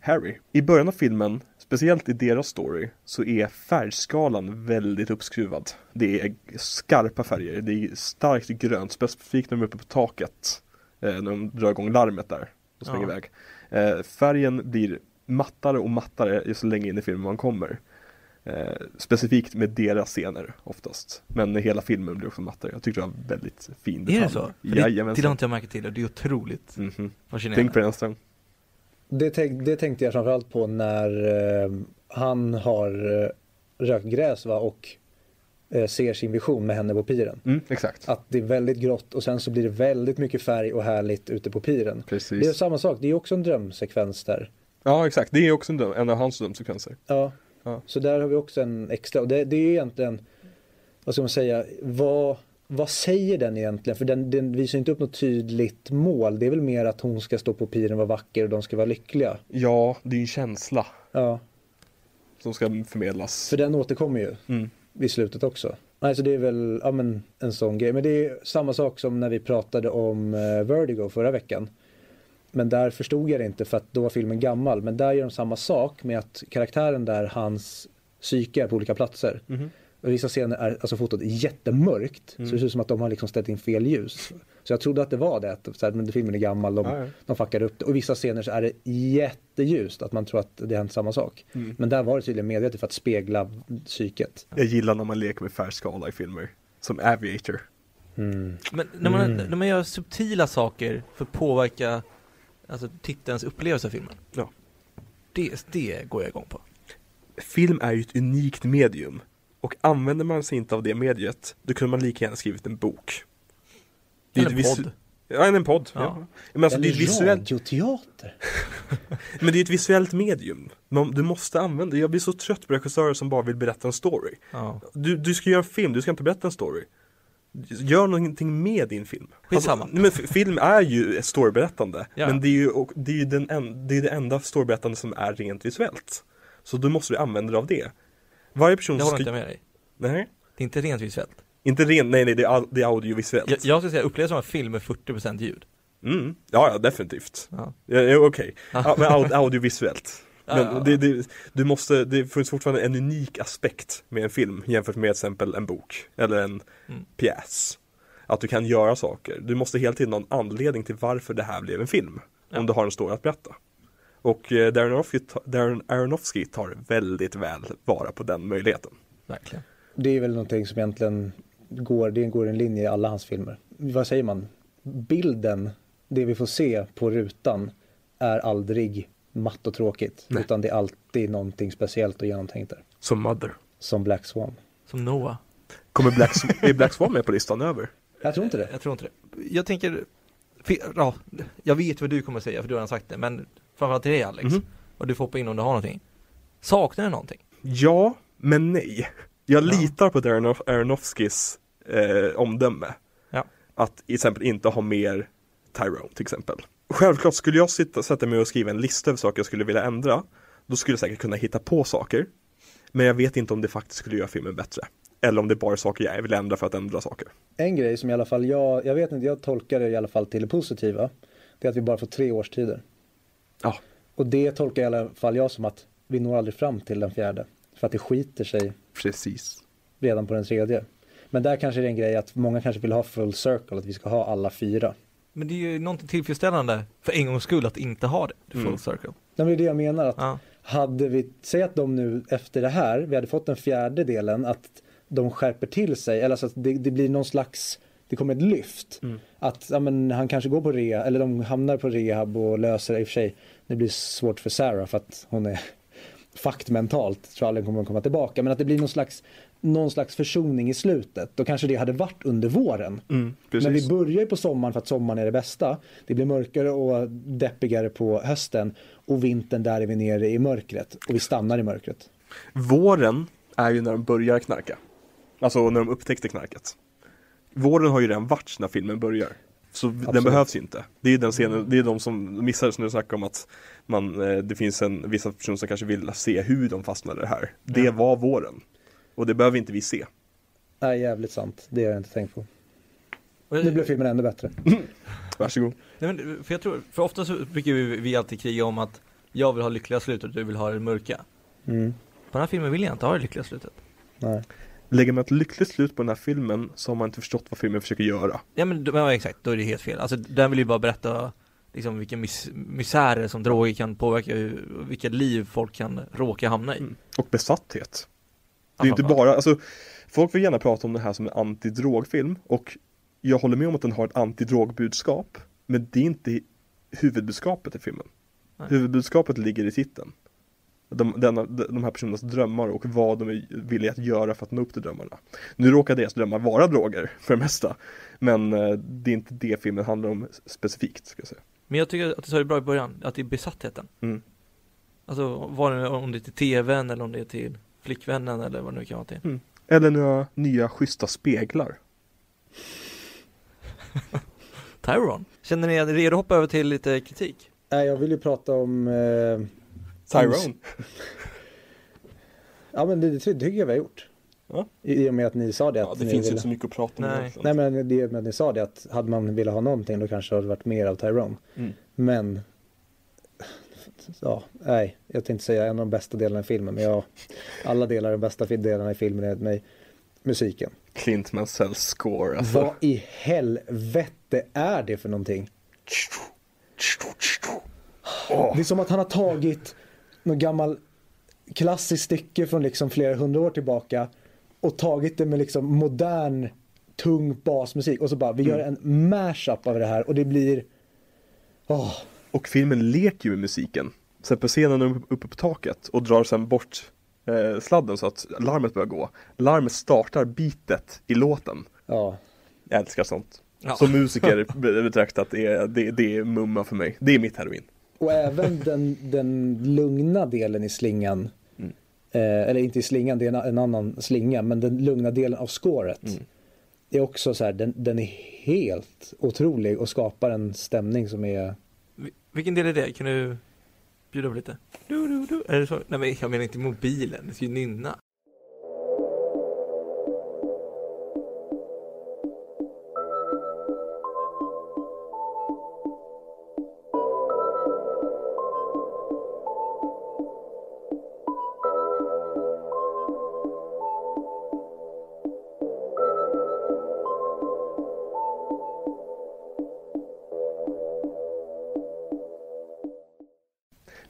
Harry. I början av filmen, speciellt i deras story, så är färgskalan väldigt uppskruvad. Det är skarpa färger, det är starkt grönt, specifikt när de är uppe på taket. Eh, när de drar igång larmet där och springer Ja. iväg. Eh, färgen blir mattare och mattare ju så länge in i filmen man kommer. Eh, specifikt med deras scener oftast. Men hela filmen blir också mattare. Jag tyckte det var väldigt fin Är detalj. det så? För det, det Jajamensan. har inte jag märkt till och det är otroligt Mhm. fascinerande. Tänk på det nästa gång. Det, tänk, det tänkte jag framförallt på när eh, han har eh, rökt gräs va, och ser sin vision med henne på piren. Mm, exakt. Att det är väldigt grått och sen så blir det väldigt mycket färg och härligt ute på piren. Precis. Det är samma sak, det är också en drömsekvens där. Ja, exakt. Det är också en, döm, en av hans drömsekvenser. Ja. Ja. Så där har vi också en extra. Och det, det är ju egentligen, vad ska man säga, vad, vad säger den egentligen? För den, den visar inte upp något tydligt mål. Det är väl mer att hon ska stå på piren och vara vacker och de ska vara lyckliga. Ja, det är en känsla Ja, som ska förmedlas. för den återkommer ju Mm i slutet också. Nej, så det är väl ja, men, en sån grej. Men det är samma sak som när vi pratade om eh, Vertigo förra veckan. Men där förstod jag det inte för att då var filmen gammal. Men där gör de samma sak med att karaktären där, hans psyke är på olika platser. Mm -hmm vissa scener är alltså fotot jättemörkt. Mm. Så det ser ut som att de har liksom ställt in fel ljus. Så jag trodde att det var det, att så här, men filmen är gammal, de, Ja, ja. de fuckar upp det. Och i vissa scener så är det jätteljust, att man tror att det hänt samma sak. Mm. Men där var det tydligen medvetet för att spegla psyket. Jag gillar när man leker med färgskala i filmer. Som Aviator. Mm. Men när man, Mm. när man gör subtila saker för att påverka alltså, tittarens upplevelse av filmen. Ja. Det, det går jag igång på. Film är ju ett unikt medium. Och använder man sig inte av det mediet, då kunde man lika gärna skrivit en bok. Det är Eller en podd. Ja, en podd. Ja. Ja. Men alltså, det är ett Eller visuellt, radioteater. (laughs) men det är ett visuellt medium. Man, du måste använda Jag blir så trött på regissörer som bara vill berätta en story. Ja. Du, du ska göra en film, du ska inte berätta en story. Gör någonting med din film. Skitsamma. Alltså, men film är ju ett storyberättande. Ja. Men det är ju och, det, är ju den en, det, är det enda storyberättande som är rent visuellt. Så då måste du använda dig av det. Varje person Det håller inte jag med dig. Nej, Det är inte rent visuellt. inte rent, nej nej det är, det är audiovisuellt. Jag, jag skulle säga uppleva som en film med 40% ljud. Mm. Ja, ja definitivt. Ja. Ja, Okej, ja, men aud, audiovisuellt. (laughs) Men ja, det, det, du måste, det finns fortfarande en unik aspekt med en film jämfört med till exempel en bok eller en Mm. pjäs. Att du kan göra saker. Du måste hela tiden ha en anledning till varför det här blev en film. Om du har en story att berätta. Och eh, Darren Aronofsky, ta- Darren Aronofsky tar väldigt väl vara på den möjligheten. Verkligen. Det är väl någonting som egentligen går, det går en linje i alla hans filmer. Vad säger man? Bilden, det vi får se på rutan är aldrig matt och tråkigt. Nej. Utan det är alltid någonting speciellt och genomtänkt där. Som Mother. Som Black Swan. Som Noah. Kommer Black, (laughs) är Black Swan med på listan över? Jag tror inte det. Jag tror inte det. Jag tänker, ja, jag vet vad du kommer säga för du har redan sagt det, men framförallt till dig Alex. Mhm. Och du får hoppa in om du har någonting. Saknar du någonting? Ja, men nej. Jag Ja. litar på Darren Aronof- Aronofskys eh, omdöme. Ja. Att till exempel inte ha mer Tyrone till exempel. Självklart skulle jag sitta, sätta mig och skriva en lista över saker jag skulle vilja ändra. Då skulle jag säkert kunna hitta på saker. Men jag vet inte om det faktiskt skulle göra filmen bättre. Eller om det bara är saker jag vill ändra för att ändra saker. En grej som i alla fall jag, jag vet inte, jag tolkar det i alla fall till det positiva. Det är att vi bara får tre årstider. Ja. Och det tolkar i alla fall jag som att vi når aldrig fram till den fjärde. För att det skiter sig Precis. redan på den tredje. Men där kanske det är en grej att många kanske vill ha full circle, att vi ska ha alla fyra. Men det är ju någonting tillfredsställande för en gångs skull att inte ha det, full Mm. circle. Nej, men det är det jag menar, att Ja. hade vi, säg att de nu efter det här, vi hade fått den fjärde delen, att de skärper till sig, eller så att det, det blir någon slags, det kommer ett lyft. Mm. Att ja, men, han kanske går på rea, eller de hamnar på rehab och löser i och för sig. Det blir svårt för Sarah för att hon är (laughs) fakt mentalt, tror aldrig kommer att komma tillbaka. Men att det blir någon slags, någon slags försoning i slutet. Då kanske det hade varit under våren. Mm. Men vi börjar ju på sommaren för att sommaren är det bästa. Det blir mörkare och deppigare på hösten. Och vintern där är vi nere i mörkret. Och vi stannar i mörkret. Våren är ju när de börjar knarka. Alltså när de upptäckte knarket. Våren har ju redan varit när filmen börjar. Så den Absolut. behövs inte. Det är den scenen, det är de som missade när du snackade om att man, eh, det finns en, vissa personer som kanske vill se hur de fastnade i det här. Det Ja. var våren. Och det behöver inte vi se. Nej, jävligt sant. Det har jag inte tänkt på. Nu blev filmen ännu bättre. (laughs) Varsågod. Nej, men, för jag tror, för ofta så brukar vi, vi alltid kriga om att jag vill ha lyckliga slut och du vill ha det mörka. Mm. På den här filmen vill jag inte ha det lyckliga slutet. Nej. Lägger man ett lyckligt slut på den här filmen så har man inte förstått vad filmen försöker göra. Ja men ja, exakt, då är det helt fel. Alltså den vill ju bara berätta liksom vilken mis misärer som droger kan påverka, hur- vilka liv folk kan råka hamna i. Mm. Och besatthet. Det är ju inte bara, alltså Folk vill gärna prata om det här som en antidrogfilm och jag håller med om att den har ett antidrogbudskap men det är inte huvudbudskapet i filmen. Nej. Huvudbudskapet ligger i titeln. De, denna, de här personernas drömmar och vad de är villiga att göra för att nå upp till drömmarna. Nu råkar deras drömmar vara droger för det mesta. Men eh, det är inte det filmen handlar om specifikt. Ska jag säga. Men jag tycker att du sa det bra i början, att det är besattheten. Mm. Alltså vad det, om det är till tvn eller om det är till flickvännen eller vad det nu kan vara till. Eller några nya schyssta speglar. (laughs) Tyron. Känner ni er redo att hoppa över till lite kritik? Nej, jag vill ju prata om... Eh, Tyrone. ja, men det, det tycker jag vi har gjort. Ja. I, I och med att ni sa det. Att Ja, det ni finns ju ville... inte så mycket att prata om Nej. Nej, men det och med att ni sa det att hade man velat ha någonting då kanske det hade varit mer av Tyrone. Mm. Men... Ja, nej, jag tänkte säga en av de bästa delarna i filmen. Men ja, alla delar, de bästa delarna i filmen är mig musiken. Clint Mansells score alltså. Vad i helvete är det för någonting? Det är som att han har tagit någon gammal klassiskt stycke från liksom flera hundra år tillbaka och tagit det med liksom modern tung basmusik och så bara vi gör en mashup av det här och det blir Åh, Och filmen leker ju med musiken. Sen på scenen är de uppe på taket och drar sen bort eh, sladden så att larmet börjar gå. Larmet startar bitet i låten. ja. Jag älskar sånt. Ja. Som musiker (laughs) be- betraktat är det, det är mumma för mig. Det är mitt heroin. Och även den, den lugna delen i slingan Mm. eh, eller inte i slingan, det är en, en annan slinga men den lugna delen av scoret Mm. är också så här, den, den är helt otrolig och skapar en stämning som är Vi- Vilken del är det? Kan du bjuda på lite? Du, du, du. Är det så? Nej men jag menar inte mobilen, det ska ju nynna.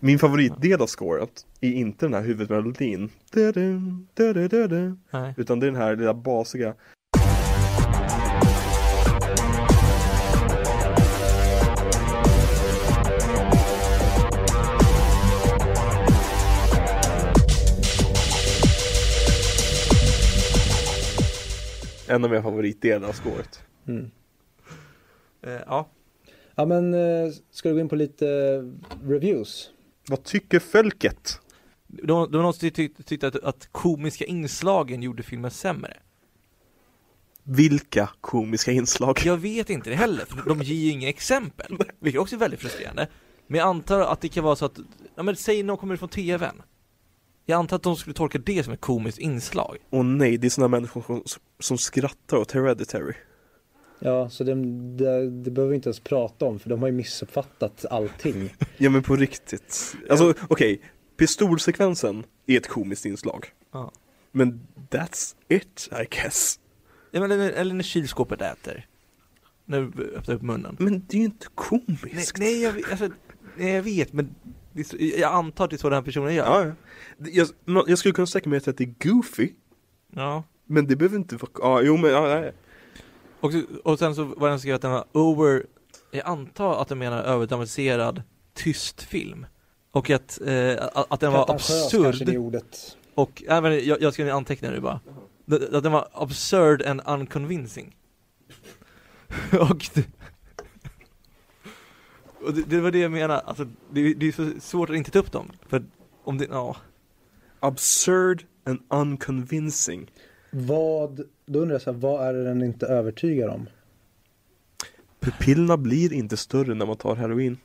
Min favoritdel av scoret är inte den här huvudmelodin. Utan det är den här lilla basiga En av mina favoritdelar av scoret. mm. Eh, ja. Ja men eh, ska du gå in på lite reviews? Vad tycker folket? Det var någon som tyckte, tyckte att, att komiska inslagen gjorde filmen sämre. Vilka komiska inslag? Jag vet inte det heller, för de ger ju inga exempel. Vilket också är väldigt frustrerande. Men jag antar att det kan vara så att, ja men säg någon kommer från TVn. Jag antar att de skulle tolka det som ett komiskt inslag. Åh nej, det är sådana människor som, som skrattar åt Hereditary. Ja, så det, det, det behöver vi inte ens prata om för de har ju missuppfattat allting. (laughs) Ja men på riktigt. Alltså okej, pistolsekvensen är ett komiskt inslag. Ja. Men that's it I guess. Ja, men eller, eller när kylskåpet äter. När du öppnar upp munnen. Men det är ju inte Nej, komiskt. nej, jag, vet- alltså, nej jag vet men så, jag antar att det är så den här personen gör. Ja, ja. Jag, jag skulle kunna sträcka mig till att det är goofy. Ja. Men det behöver inte vara, ja jo men ja, nej. Och, och sen så var den skrev att den var over, jag antar att den menar överdramatiserad tyst film. Och att, eh, att, att den var absurd. det ordet. Och även, jag, jag skrev ner anteckningar nu bara. Det- Att den var absurd and unconvincing. (laughs) och det, (laughs) och det, det var det jag menar, alltså det, det är så svårt att inte ta upp dem. För om det, ja. Absurd and unconvincing. Vad, då undrar jag så här, vad är det den inte övertygar om? Pupillerna blir inte större när man tar heroin.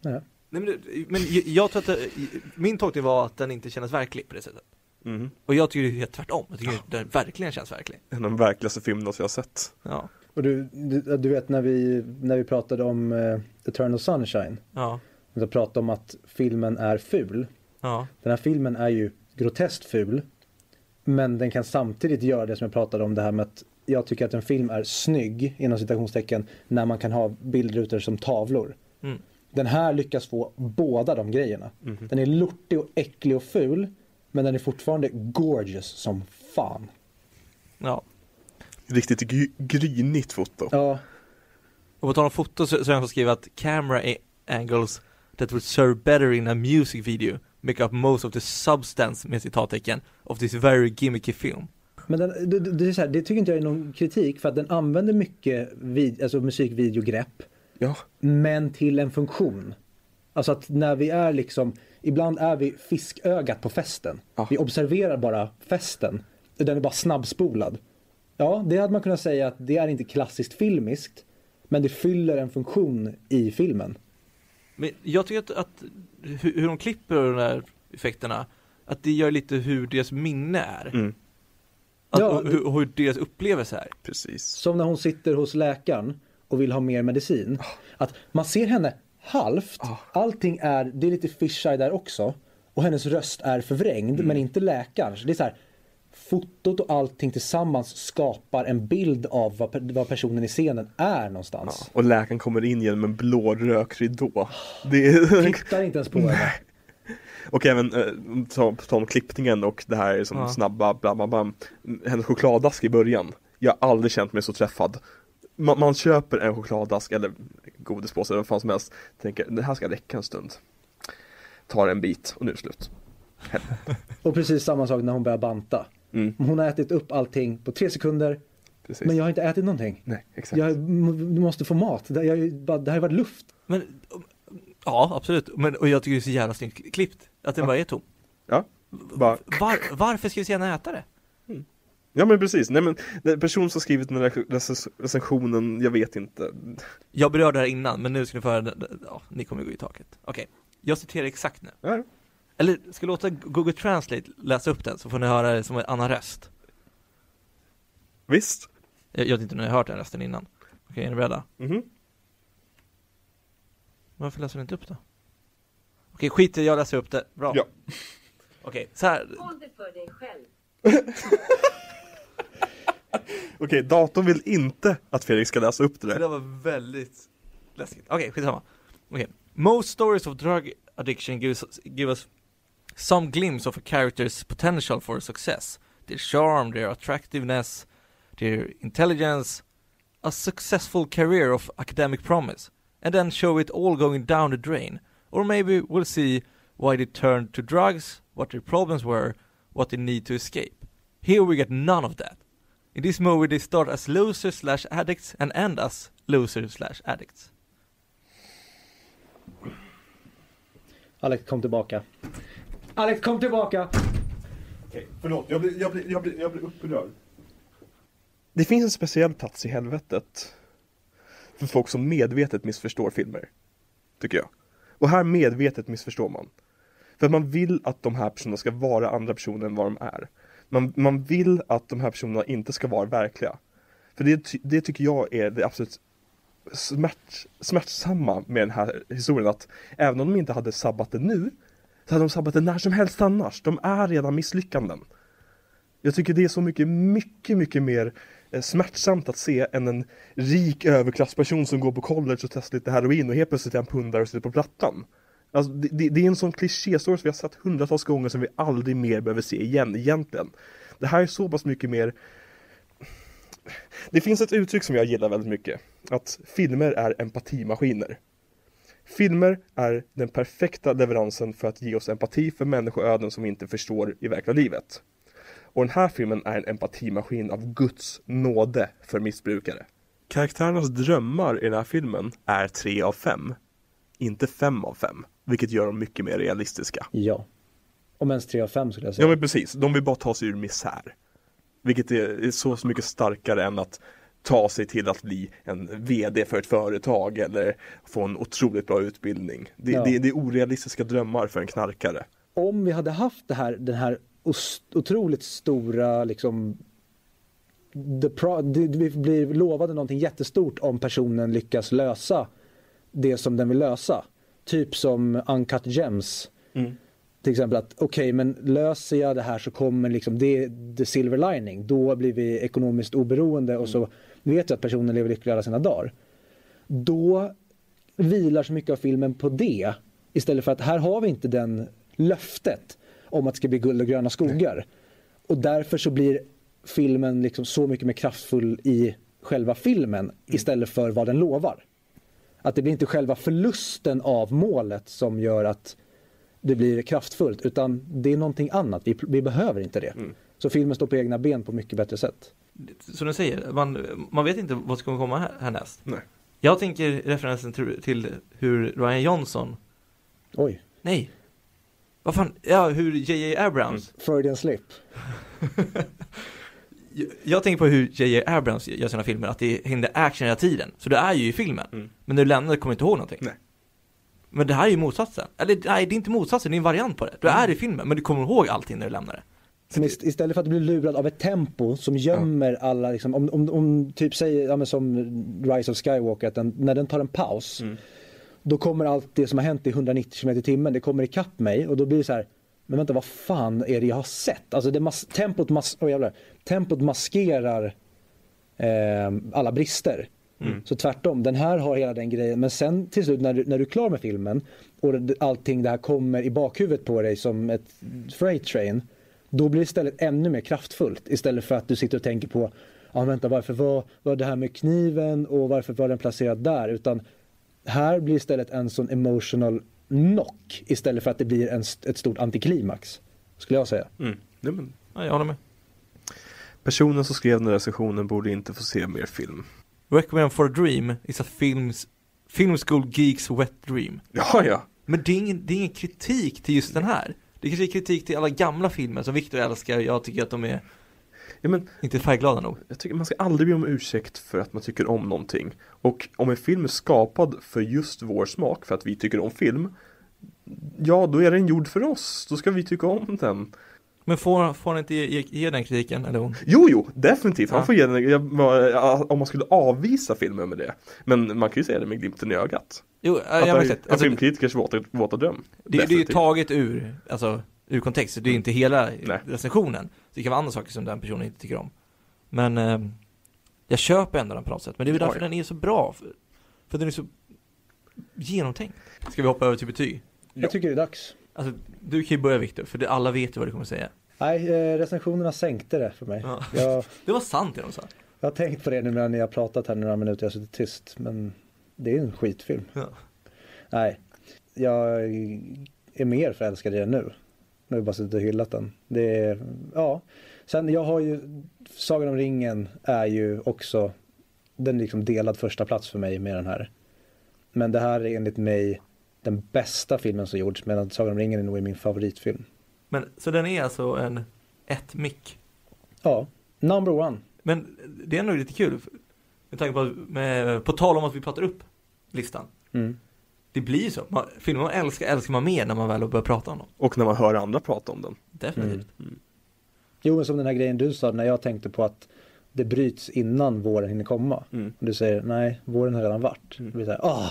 Nej. Nej, men, men jag, tror att det, min tolkning var att den inte kändes verklig på det sättet. Mhm. Och jag tycker det är helt tvärtom. Jag tycker att den verkligen känns verklig. En av de verkligaste filmerna som jag har sett. Ja. Och du, du, du vet när vi, när vi pratade om eh, Eternal Sunshine. Ja. Vi pratade om att filmen är ful. Ja. Den här filmen är ju groteskt ful. Men den kan samtidigt göra det som jag pratade om det här med att jag tycker att en film är snygg inom citationstecken när man kan ha bildrutor som tavlor. Mm. Den här lyckas få båda de grejerna. Den är lortig och äcklig och ful men den är fortfarande gorgeous som fan. Ja. Riktigt gry- grynigt foto. Ja, Och på tal om foto så, så har jag skrivit att camera angles that would serve better in a music video make up most of the substance med citattecken of this very gimmicky film. men den, det, det, är så här, det tycker inte jag är någon kritik för att den använder mycket vid, alltså musikvideogrepp Ja. men till en funktion. Alltså att när vi är liksom, ibland är vi fiskögat på festen. Ja. Vi observerar bara festen. Den är bara snabbspolad. Ja, det hade man kunnat säga att det är inte klassiskt filmiskt. Men det fyller en funktion i filmen. Men jag tycker att, att hur, hur de klipper de där effekterna, att det gör lite hur deras minne är. Mm. Att, Ja, och, det- hur, hur deras upplevelse är. Precis. Som när hon sitter hos läkaren och vill ha mer medicin. Att man ser henne halvt. Ah. Allting är, det är lite fisheye där också. Och hennes röst är förvrängd Mm. men inte läkarens. Det är så här. Fotot och allting tillsammans skapar en bild av vad, vad personen i scenen är någonstans. Ja. Och läkaren kommer in genom en blå rökridå. Det är... Tittar inte ens på henne. Och även, eh, ta- om klippningen och det här som Ja. snabba bla bla bla. Hennes chokladask i början. Jag har aldrig känt mig så träffad. Man, man köper en chokladask eller godispåse eller vad fan som helst. Tänker, det här ska räcka en stund. Tar en bit och nu är det slut. (laughs) Och precis samma sak när hon börjar banta. Mm, Hon har ätit upp allting på tre sekunder. precis. Men jag har inte ätit någonting. Nej, exakt. Jag måste få mat. Det, jag, bara- det här har varit luft. Men, ja absolut, men, och jag tycker det är så jävla snyggt klippt. Att den Ja. bara är tom. Ja, bara, Var, varför ska vi se henne äta det? ja men precis. Nej men, den person som skrivit den här rec- recensionen, jag vet inte. Jag berörde det här innan, men nu ska ni få höra, det- ja, ni kommer gå i taket. Okej, jag citerar exakt nu. Ja, Eller ska jag låta Google Translate läsa upp den så får ni höra det som en annan röst. visst. Jag, jag vet inte om ni har hört den rösten innan. Okej, är ni beredda? Mhm. Varför läser ni inte upp det? Okej, skit i jag läser upp det. Bra. Ja. Okej, så här. Håll det för dig själv. (laughs) Okej, datorn vill inte att Fredrik ska läsa upp det Det där. där var väldigt läskigt. Okej, skitsamma. Okej. Most stories of drug addiction give us, give us some glimpse of a character's potential for success. Their charm, their attractiveness, their intelligence, a successful career of academic promise, and then show it all going down the drain. Or maybe we'll see why they turned to drugs, what their problems were, what they need to escape. Here we get none of that. In this movie they start as losers slash addicts and end as losers slash addicts. Alex kom tillbaka. Alex kom tillbaka! Okej, förlåt. Jag blir, jag, blir, jag, blir, jag blir upprörd. Det finns en speciell plats i helvetet för folk som medvetet missförstår filmer. Tycker jag. Och här medvetet missförstår man. För att man vill att de här personerna ska vara andra personer än vad de är. Man, man vill att de här personerna inte ska vara verkliga. För det, det tycker jag är det absolut smärt, smärtsamma med den här historien att även om de inte hade sabbat det nu så hade de sabbat det när som helst annars. De är redan misslyckanden. Jag tycker det är så mycket, mycket, mycket mer eh, smärtsamt att se än en rik överklassperson som går på college och testar lite heroin och helt plötsligt är en pundare och sitter på plattan. Alltså, det, det, det är en sån klichéstory som vi har sett hundratals gånger som vi aldrig mer behöver se igen egentligen. Det här är så pass mycket mer det finns ett uttryck som jag gillar väldigt mycket. Att filmer är empatimaskiner. Filmer är den perfekta leveransen för att ge oss empati för människoöden som vi inte förstår i verkliga livet. Och den här filmen är en empatimaskin av Guds nåde för missbrukare. Karaktärernas drömmar i den här filmen är 3 av 5. Inte 5 av 5. Vilket gör dem mycket mer realistiska. Ja. Om ens 3 av 5 skulle jag säga. Ja men precis, de vill bara ta sig ur misär. Vilket är så mycket starkare än att ta sig till att bli en VD för ett företag eller få en otroligt bra utbildning. Det, Ja. det, det är orealistiska drömmar för en knarkare. Om vi hade haft det här, den här otroligt stora liksom vi blir lovade någonting jättestort om personen lyckas lösa det som den vill lösa. Typ som Uncut Gems. Till exempel att okej men löser jag det här så kommer liksom det the silver lining. Då blir vi ekonomiskt oberoende och så vet jag att personen lever lycklig alla sina dagar. Då vilar så mycket av filmen på det. Istället för att här har vi inte den löftet om att det ska bli guld och gröna skogar. Och därför så blir filmen liksom så mycket mer kraftfull i själva filmen istället för vad den lovar. Att det blir inte själva förlusten av målet som gör att det blir kraftfullt utan det är någonting annat. Vi, vi behöver inte det. Så filmen står på egna ben på mycket bättre sätt. Som du säger, man, man vet inte vad som kommer komma här, härnäst. Nej. Jag tänker referensen till, till hur Ryan Johnson, Oj, nej, vad fan, ja hur J.J. Abrams, Freudian slip. (laughs) jag, jag tänker på hur J.J. Abrams gör sina filmer, att det händer action hela tiden. Så det är ju i filmen. Mm. Men när du lämnar kommer du inte ihåg någonting. Nej. Men det här är ju motsatsen. Eller nej, det är inte motsatsen, det är en variant på det. Du Mm. är i filmen, men du kommer ihåg allting när du lämnar det. Som ist- istället för att bli lurad av ett tempo som gömmer alla, liksom, om, om, om typ säger, ja, som Rise of Skywalker, att den, när den tar en paus, Mm. då kommer allt det som har hänt i 190 km i timmen, det kommer ikapp mig och då blir det så här, men vänta vad fan är det jag har sett? Alltså det mas- tempot, mas- oh, jävlar, tempot maskerar eh, alla brister. Så tvärtom, den här har hela den grejen. Men sen till slut när du, när du är klar med filmen och allting det här kommer i bakhuvudet på dig som ett freight train. Då blir det istället ännu mer kraftfullt istället för att du sitter och tänker på Ja vänta varför var, var det här med kniven och varför var den placerad där? Utan här blir istället en sån emotional knock istället för att det blir en, ett stort antiklimax. Skulle jag säga. Mm. Nej, men Ja, jag håller med. personen som skrev den här recensionen borde inte få se mer film. Requiem for a Dream is a films, film school geeks wet dream. Ja, ja. Men det är, ingen, det är ingen kritik till just den här. Det kanske är kritik till alla gamla filmer som Victor älskar, jag tycker att de är ja men, inte färgglada nog. jag tycker man ska aldrig be om ursäkt för att man tycker om någonting. Och om en film är skapad för just vår smak, för att vi tycker om film, ja då är den gjord för oss. Då ska vi tycka om den. Men får, får han inte ge, ge, ge den kritiken, eller hon? Jo, jo, definitivt. Han Ja. får ge den, jag, ja, om man skulle avvisa filmen med det. Men man kan ju säga det med glimten i ögat. Jo, Att jag det har är sett. en Alltså, det, filmkritikers våta, våta dröm. det är ju taget ur, alltså, ur kontext. Det är inte hela Nej. recensionen. Det kan vara andra saker som den personen inte tycker om. Men eh, jag köper ändå den på något sätt. Men det är väl därför ja. den är så bra. För, för den är så genomtänkt. Ska vi hoppa över till betyg? Ja. Jag tycker det är dags. Alltså, du kan ju börja Viktor, för det, alla vet ju vad du kommer säga. Nej, eh, recensionerna sänkte det för mig. Ja. Jag, (laughs) Det var sant det de sa. jag har tänkt på det nu när ni har pratat här några minuter, jag har suttit tyst. Men det är en skitfilm. Ja. Nej, jag är mer förälskad i den nu. Nu har jag bara suttit och hyllat den. Det är, ja. Sen jag har ju, Sagan om ringen är ju också, den är liksom delad första plats för mig med den här. Men det här är enligt mig den bästa filmen som gjorts, medan Sagan om ringen är nog min favoritfilm. Men, så den är alltså en ett mick. Ja, number one. Men det är nog lite kul. Med tanke på, att- med, på tal om att vi pratar upp listan. Mm. Det blir ju så. Man, filmer man älskar, älskar man mer när man väl börjar prata om dem. Och när man hör andra prata om den. Definitivt. Jo, men som den här grejen du sa när jag tänkte på att det bryts innan våren hinner komma. Mm. Och du säger nej, våren har redan varit. Det blir så här, ah,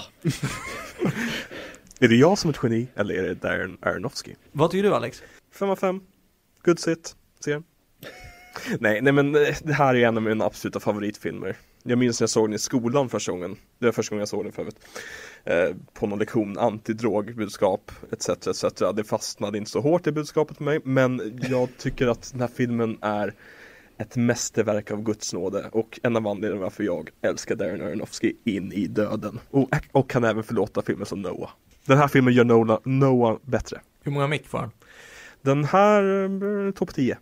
Är det jag som är ett geni eller är det Darren Aronofsky? Vad tycker du Alex? 5 av 5. Good sit. Ser. (laughs) nej, nej men eh, det här är en av mina absoluta favoritfilmer. Jag minns när jag såg den i skolan första gången. Det var första gången jag såg den förut. Eh, på någon lektion, antidrogbudskap etc. etc. Det fastnade inte så hårt i budskapet med mig. Men jag tycker att den här filmen är ett mästerverk av Guds nåde och en av anledningarna varför jag älskar Darren Aronofsky in i döden. Och, och kan även förlåta filmer som Noah. Den här filmen gör Noah, Noah bättre. Hur många mick får han? Den här eh, topp 10.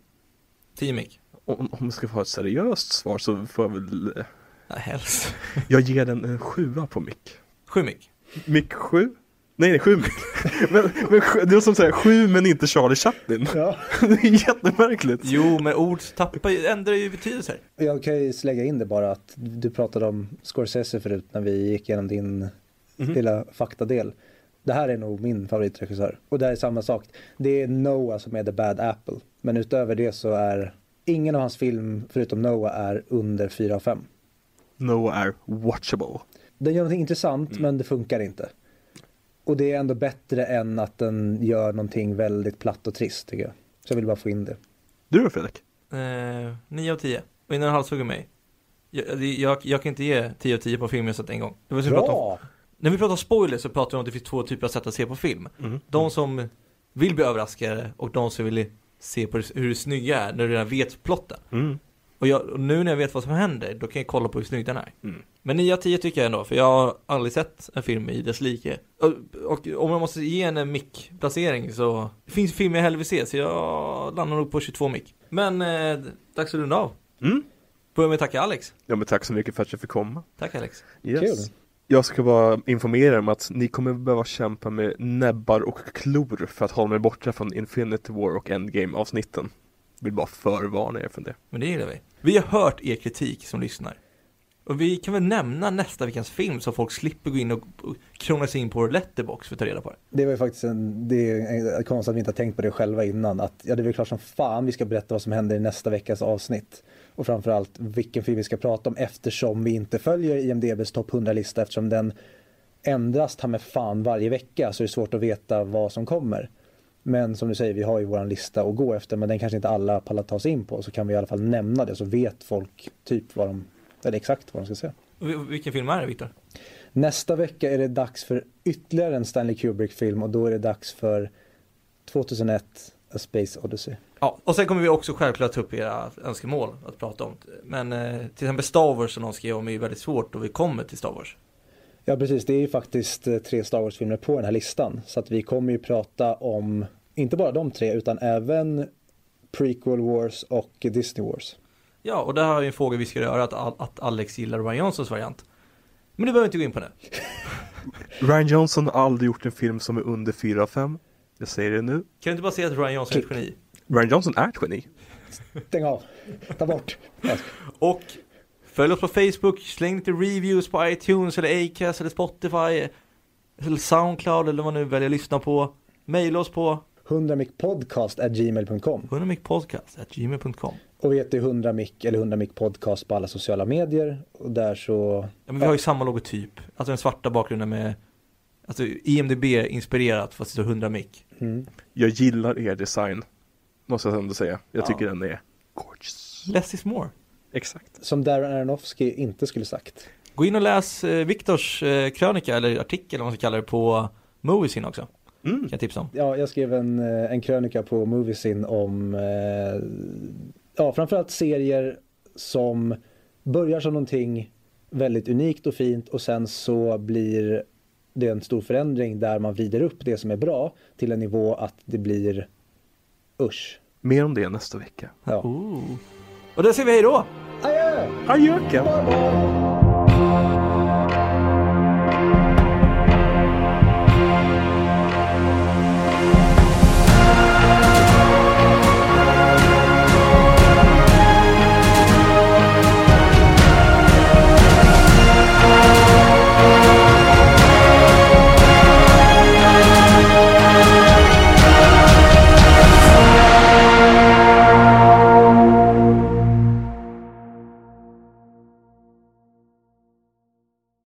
10 mick? Om, om jag ska få ett seriöst svar så får jag väl eh, Nej, helst. (laughs) Jag ger den en sjua på mick. 7 mick? Mick 7? Nej, nej, sju mick. (laughs) men, men sju- det är som säger sju men inte Charlie Chaplin. ja. (laughs) det är jättemärkligt. Jo, men ord tappar ju, ändrar ju betydelser. Jag kan ju lägga in det bara att du pratade om Scorsese förut när vi gick igenom din Mhm. lilla faktadel. Det här är nog min favoritregissör. Och det här är samma sak. Det är Noah som är the bad apple. Men utöver det så är ingen av hans film förutom Noah är under 4 av 5. Noah är watchable. Den gör någonting intressant men det funkar inte. Och det är ändå bättre än att den gör någonting väldigt platt och trist tycker jag. Så jag vill bara få in det. Du då Fredrik? Eh, 9 av 10. Och innan halshugger mig. Jag, jag, jag kan inte ge 10 av 10 på film jag sett en gång. Det var om, Bra! När vi pratar om spoilers så pratar vi om att det finns två typer av sätt att se på film. Mm. De som vill bli överraskade och de som vill se på hur det snygga är när du redan vet plotten. Mm. Och, jag, och nu när jag vet vad som händer, då kan jag kolla på hur snygg den är. Mm. Men 9 av 10 tycker jag ändå, för jag har aldrig sett en film i dess like. Och, och om jag måste ge en mick-placering så, det finns filmer jag hellre vill se, så jag landar nog på 22 mick. Men, eh, dags att runda av. Mm. Börja med att tacka Alex. Ja men tack så mycket för att jag fick komma. Tack Alex. Yes. Kul. Jag ska bara informera er om att ni kommer behöva kämpa med näbbar och klor för att hålla mig borta från Infinity War och Endgame avsnitten. Vill bara förvarna er för det. Men det gillar vi. Vi har hört er kritik som lyssnar. Och vi kan väl nämna nästa veckans film så folk slipper gå in och, krona sig in på letterbox för att ta reda på det. Det var ju faktiskt en, det är konstigt att vi inte har tänkt på det själva innan. Att, ja, det är väl klart som fan vi ska berätta vad som händer i nästa veckas avsnitt. Och framförallt vilken film vi ska prata om eftersom vi inte följer IMDBs topp 100-lista eftersom den ändras ta med fan varje vecka så är det svårt att veta vad som kommer. Men som du säger, vi har ju våran lista att gå efter men den kanske inte alla pallar ta sig in på så kan vi i alla fall nämna det så vet folk typ vad de, eller exakt vad de ska vil- vilken film är det Viktor? Nästa vecka är det dags för ytterligare en Stanley Kubrick-film och då är det dags för 2001 A Space Odyssey. Ja, och sen kommer vi också självklart ta upp era önskemål att prata om. Men eh, till exempel Star Wars som någon skrev om är ju väldigt svårt och vi kommer till Star Wars. Ja precis, det är ju faktiskt eh, tre Star Wars-filmer på den här listan. Så att vi kommer ju prata om, inte bara de tre, utan även Prequel Wars och Disney Wars. Ja, och där har jag en fråga vi ska göra, att, att Alex gillar Ryan Johnsons variant. Men det behöver vi inte gå in på nu. (laughs) Ryan Johnson har aldrig gjort en film som är under 4 av 5. Jag säger det nu. Kan du inte bara säga att Ryan Johnson är ett geni? Ryan Johnson är ett geni. Stäng av, ta bort. Och följ oss på Facebook, släng lite reviews på iTunes eller Acast eller Spotify eller Soundcloud eller vad nu väljer att lyssna på. Maila oss på 100micpodcast.gmail.com 100micpodcast.gmail.com Och vi heter 100mic eller 100mic podcast på alla sociala medier. Och där så, Ja men vi har ju samma logotyp, alltså den svarta bakgrunden med Alltså IMDB inspirerat fast det står 100 mic. mm. Jag gillar er design. Måste jag ändå säga. Jag Ja. tycker den är gorgeous. Less is more. Exakt. som Darren Aronofsky inte skulle sagt. Gå in och läs eh, Viktors eh, krönika eller artikel vad man ska kalla det på Moviesin också. Mm. Kan jag tipsa om. Ja, jag skrev en, eh, en krönika på Moviesin om eh, ja, framförallt serier som börjar som någonting väldigt unikt och fint och sen så blir det en stor förändring där man vrider upp det som är bra till en nivå att det blir usch. Mer om det nästa vecka. Ja. Och där säger vi hej då! Adjö! Adjöken!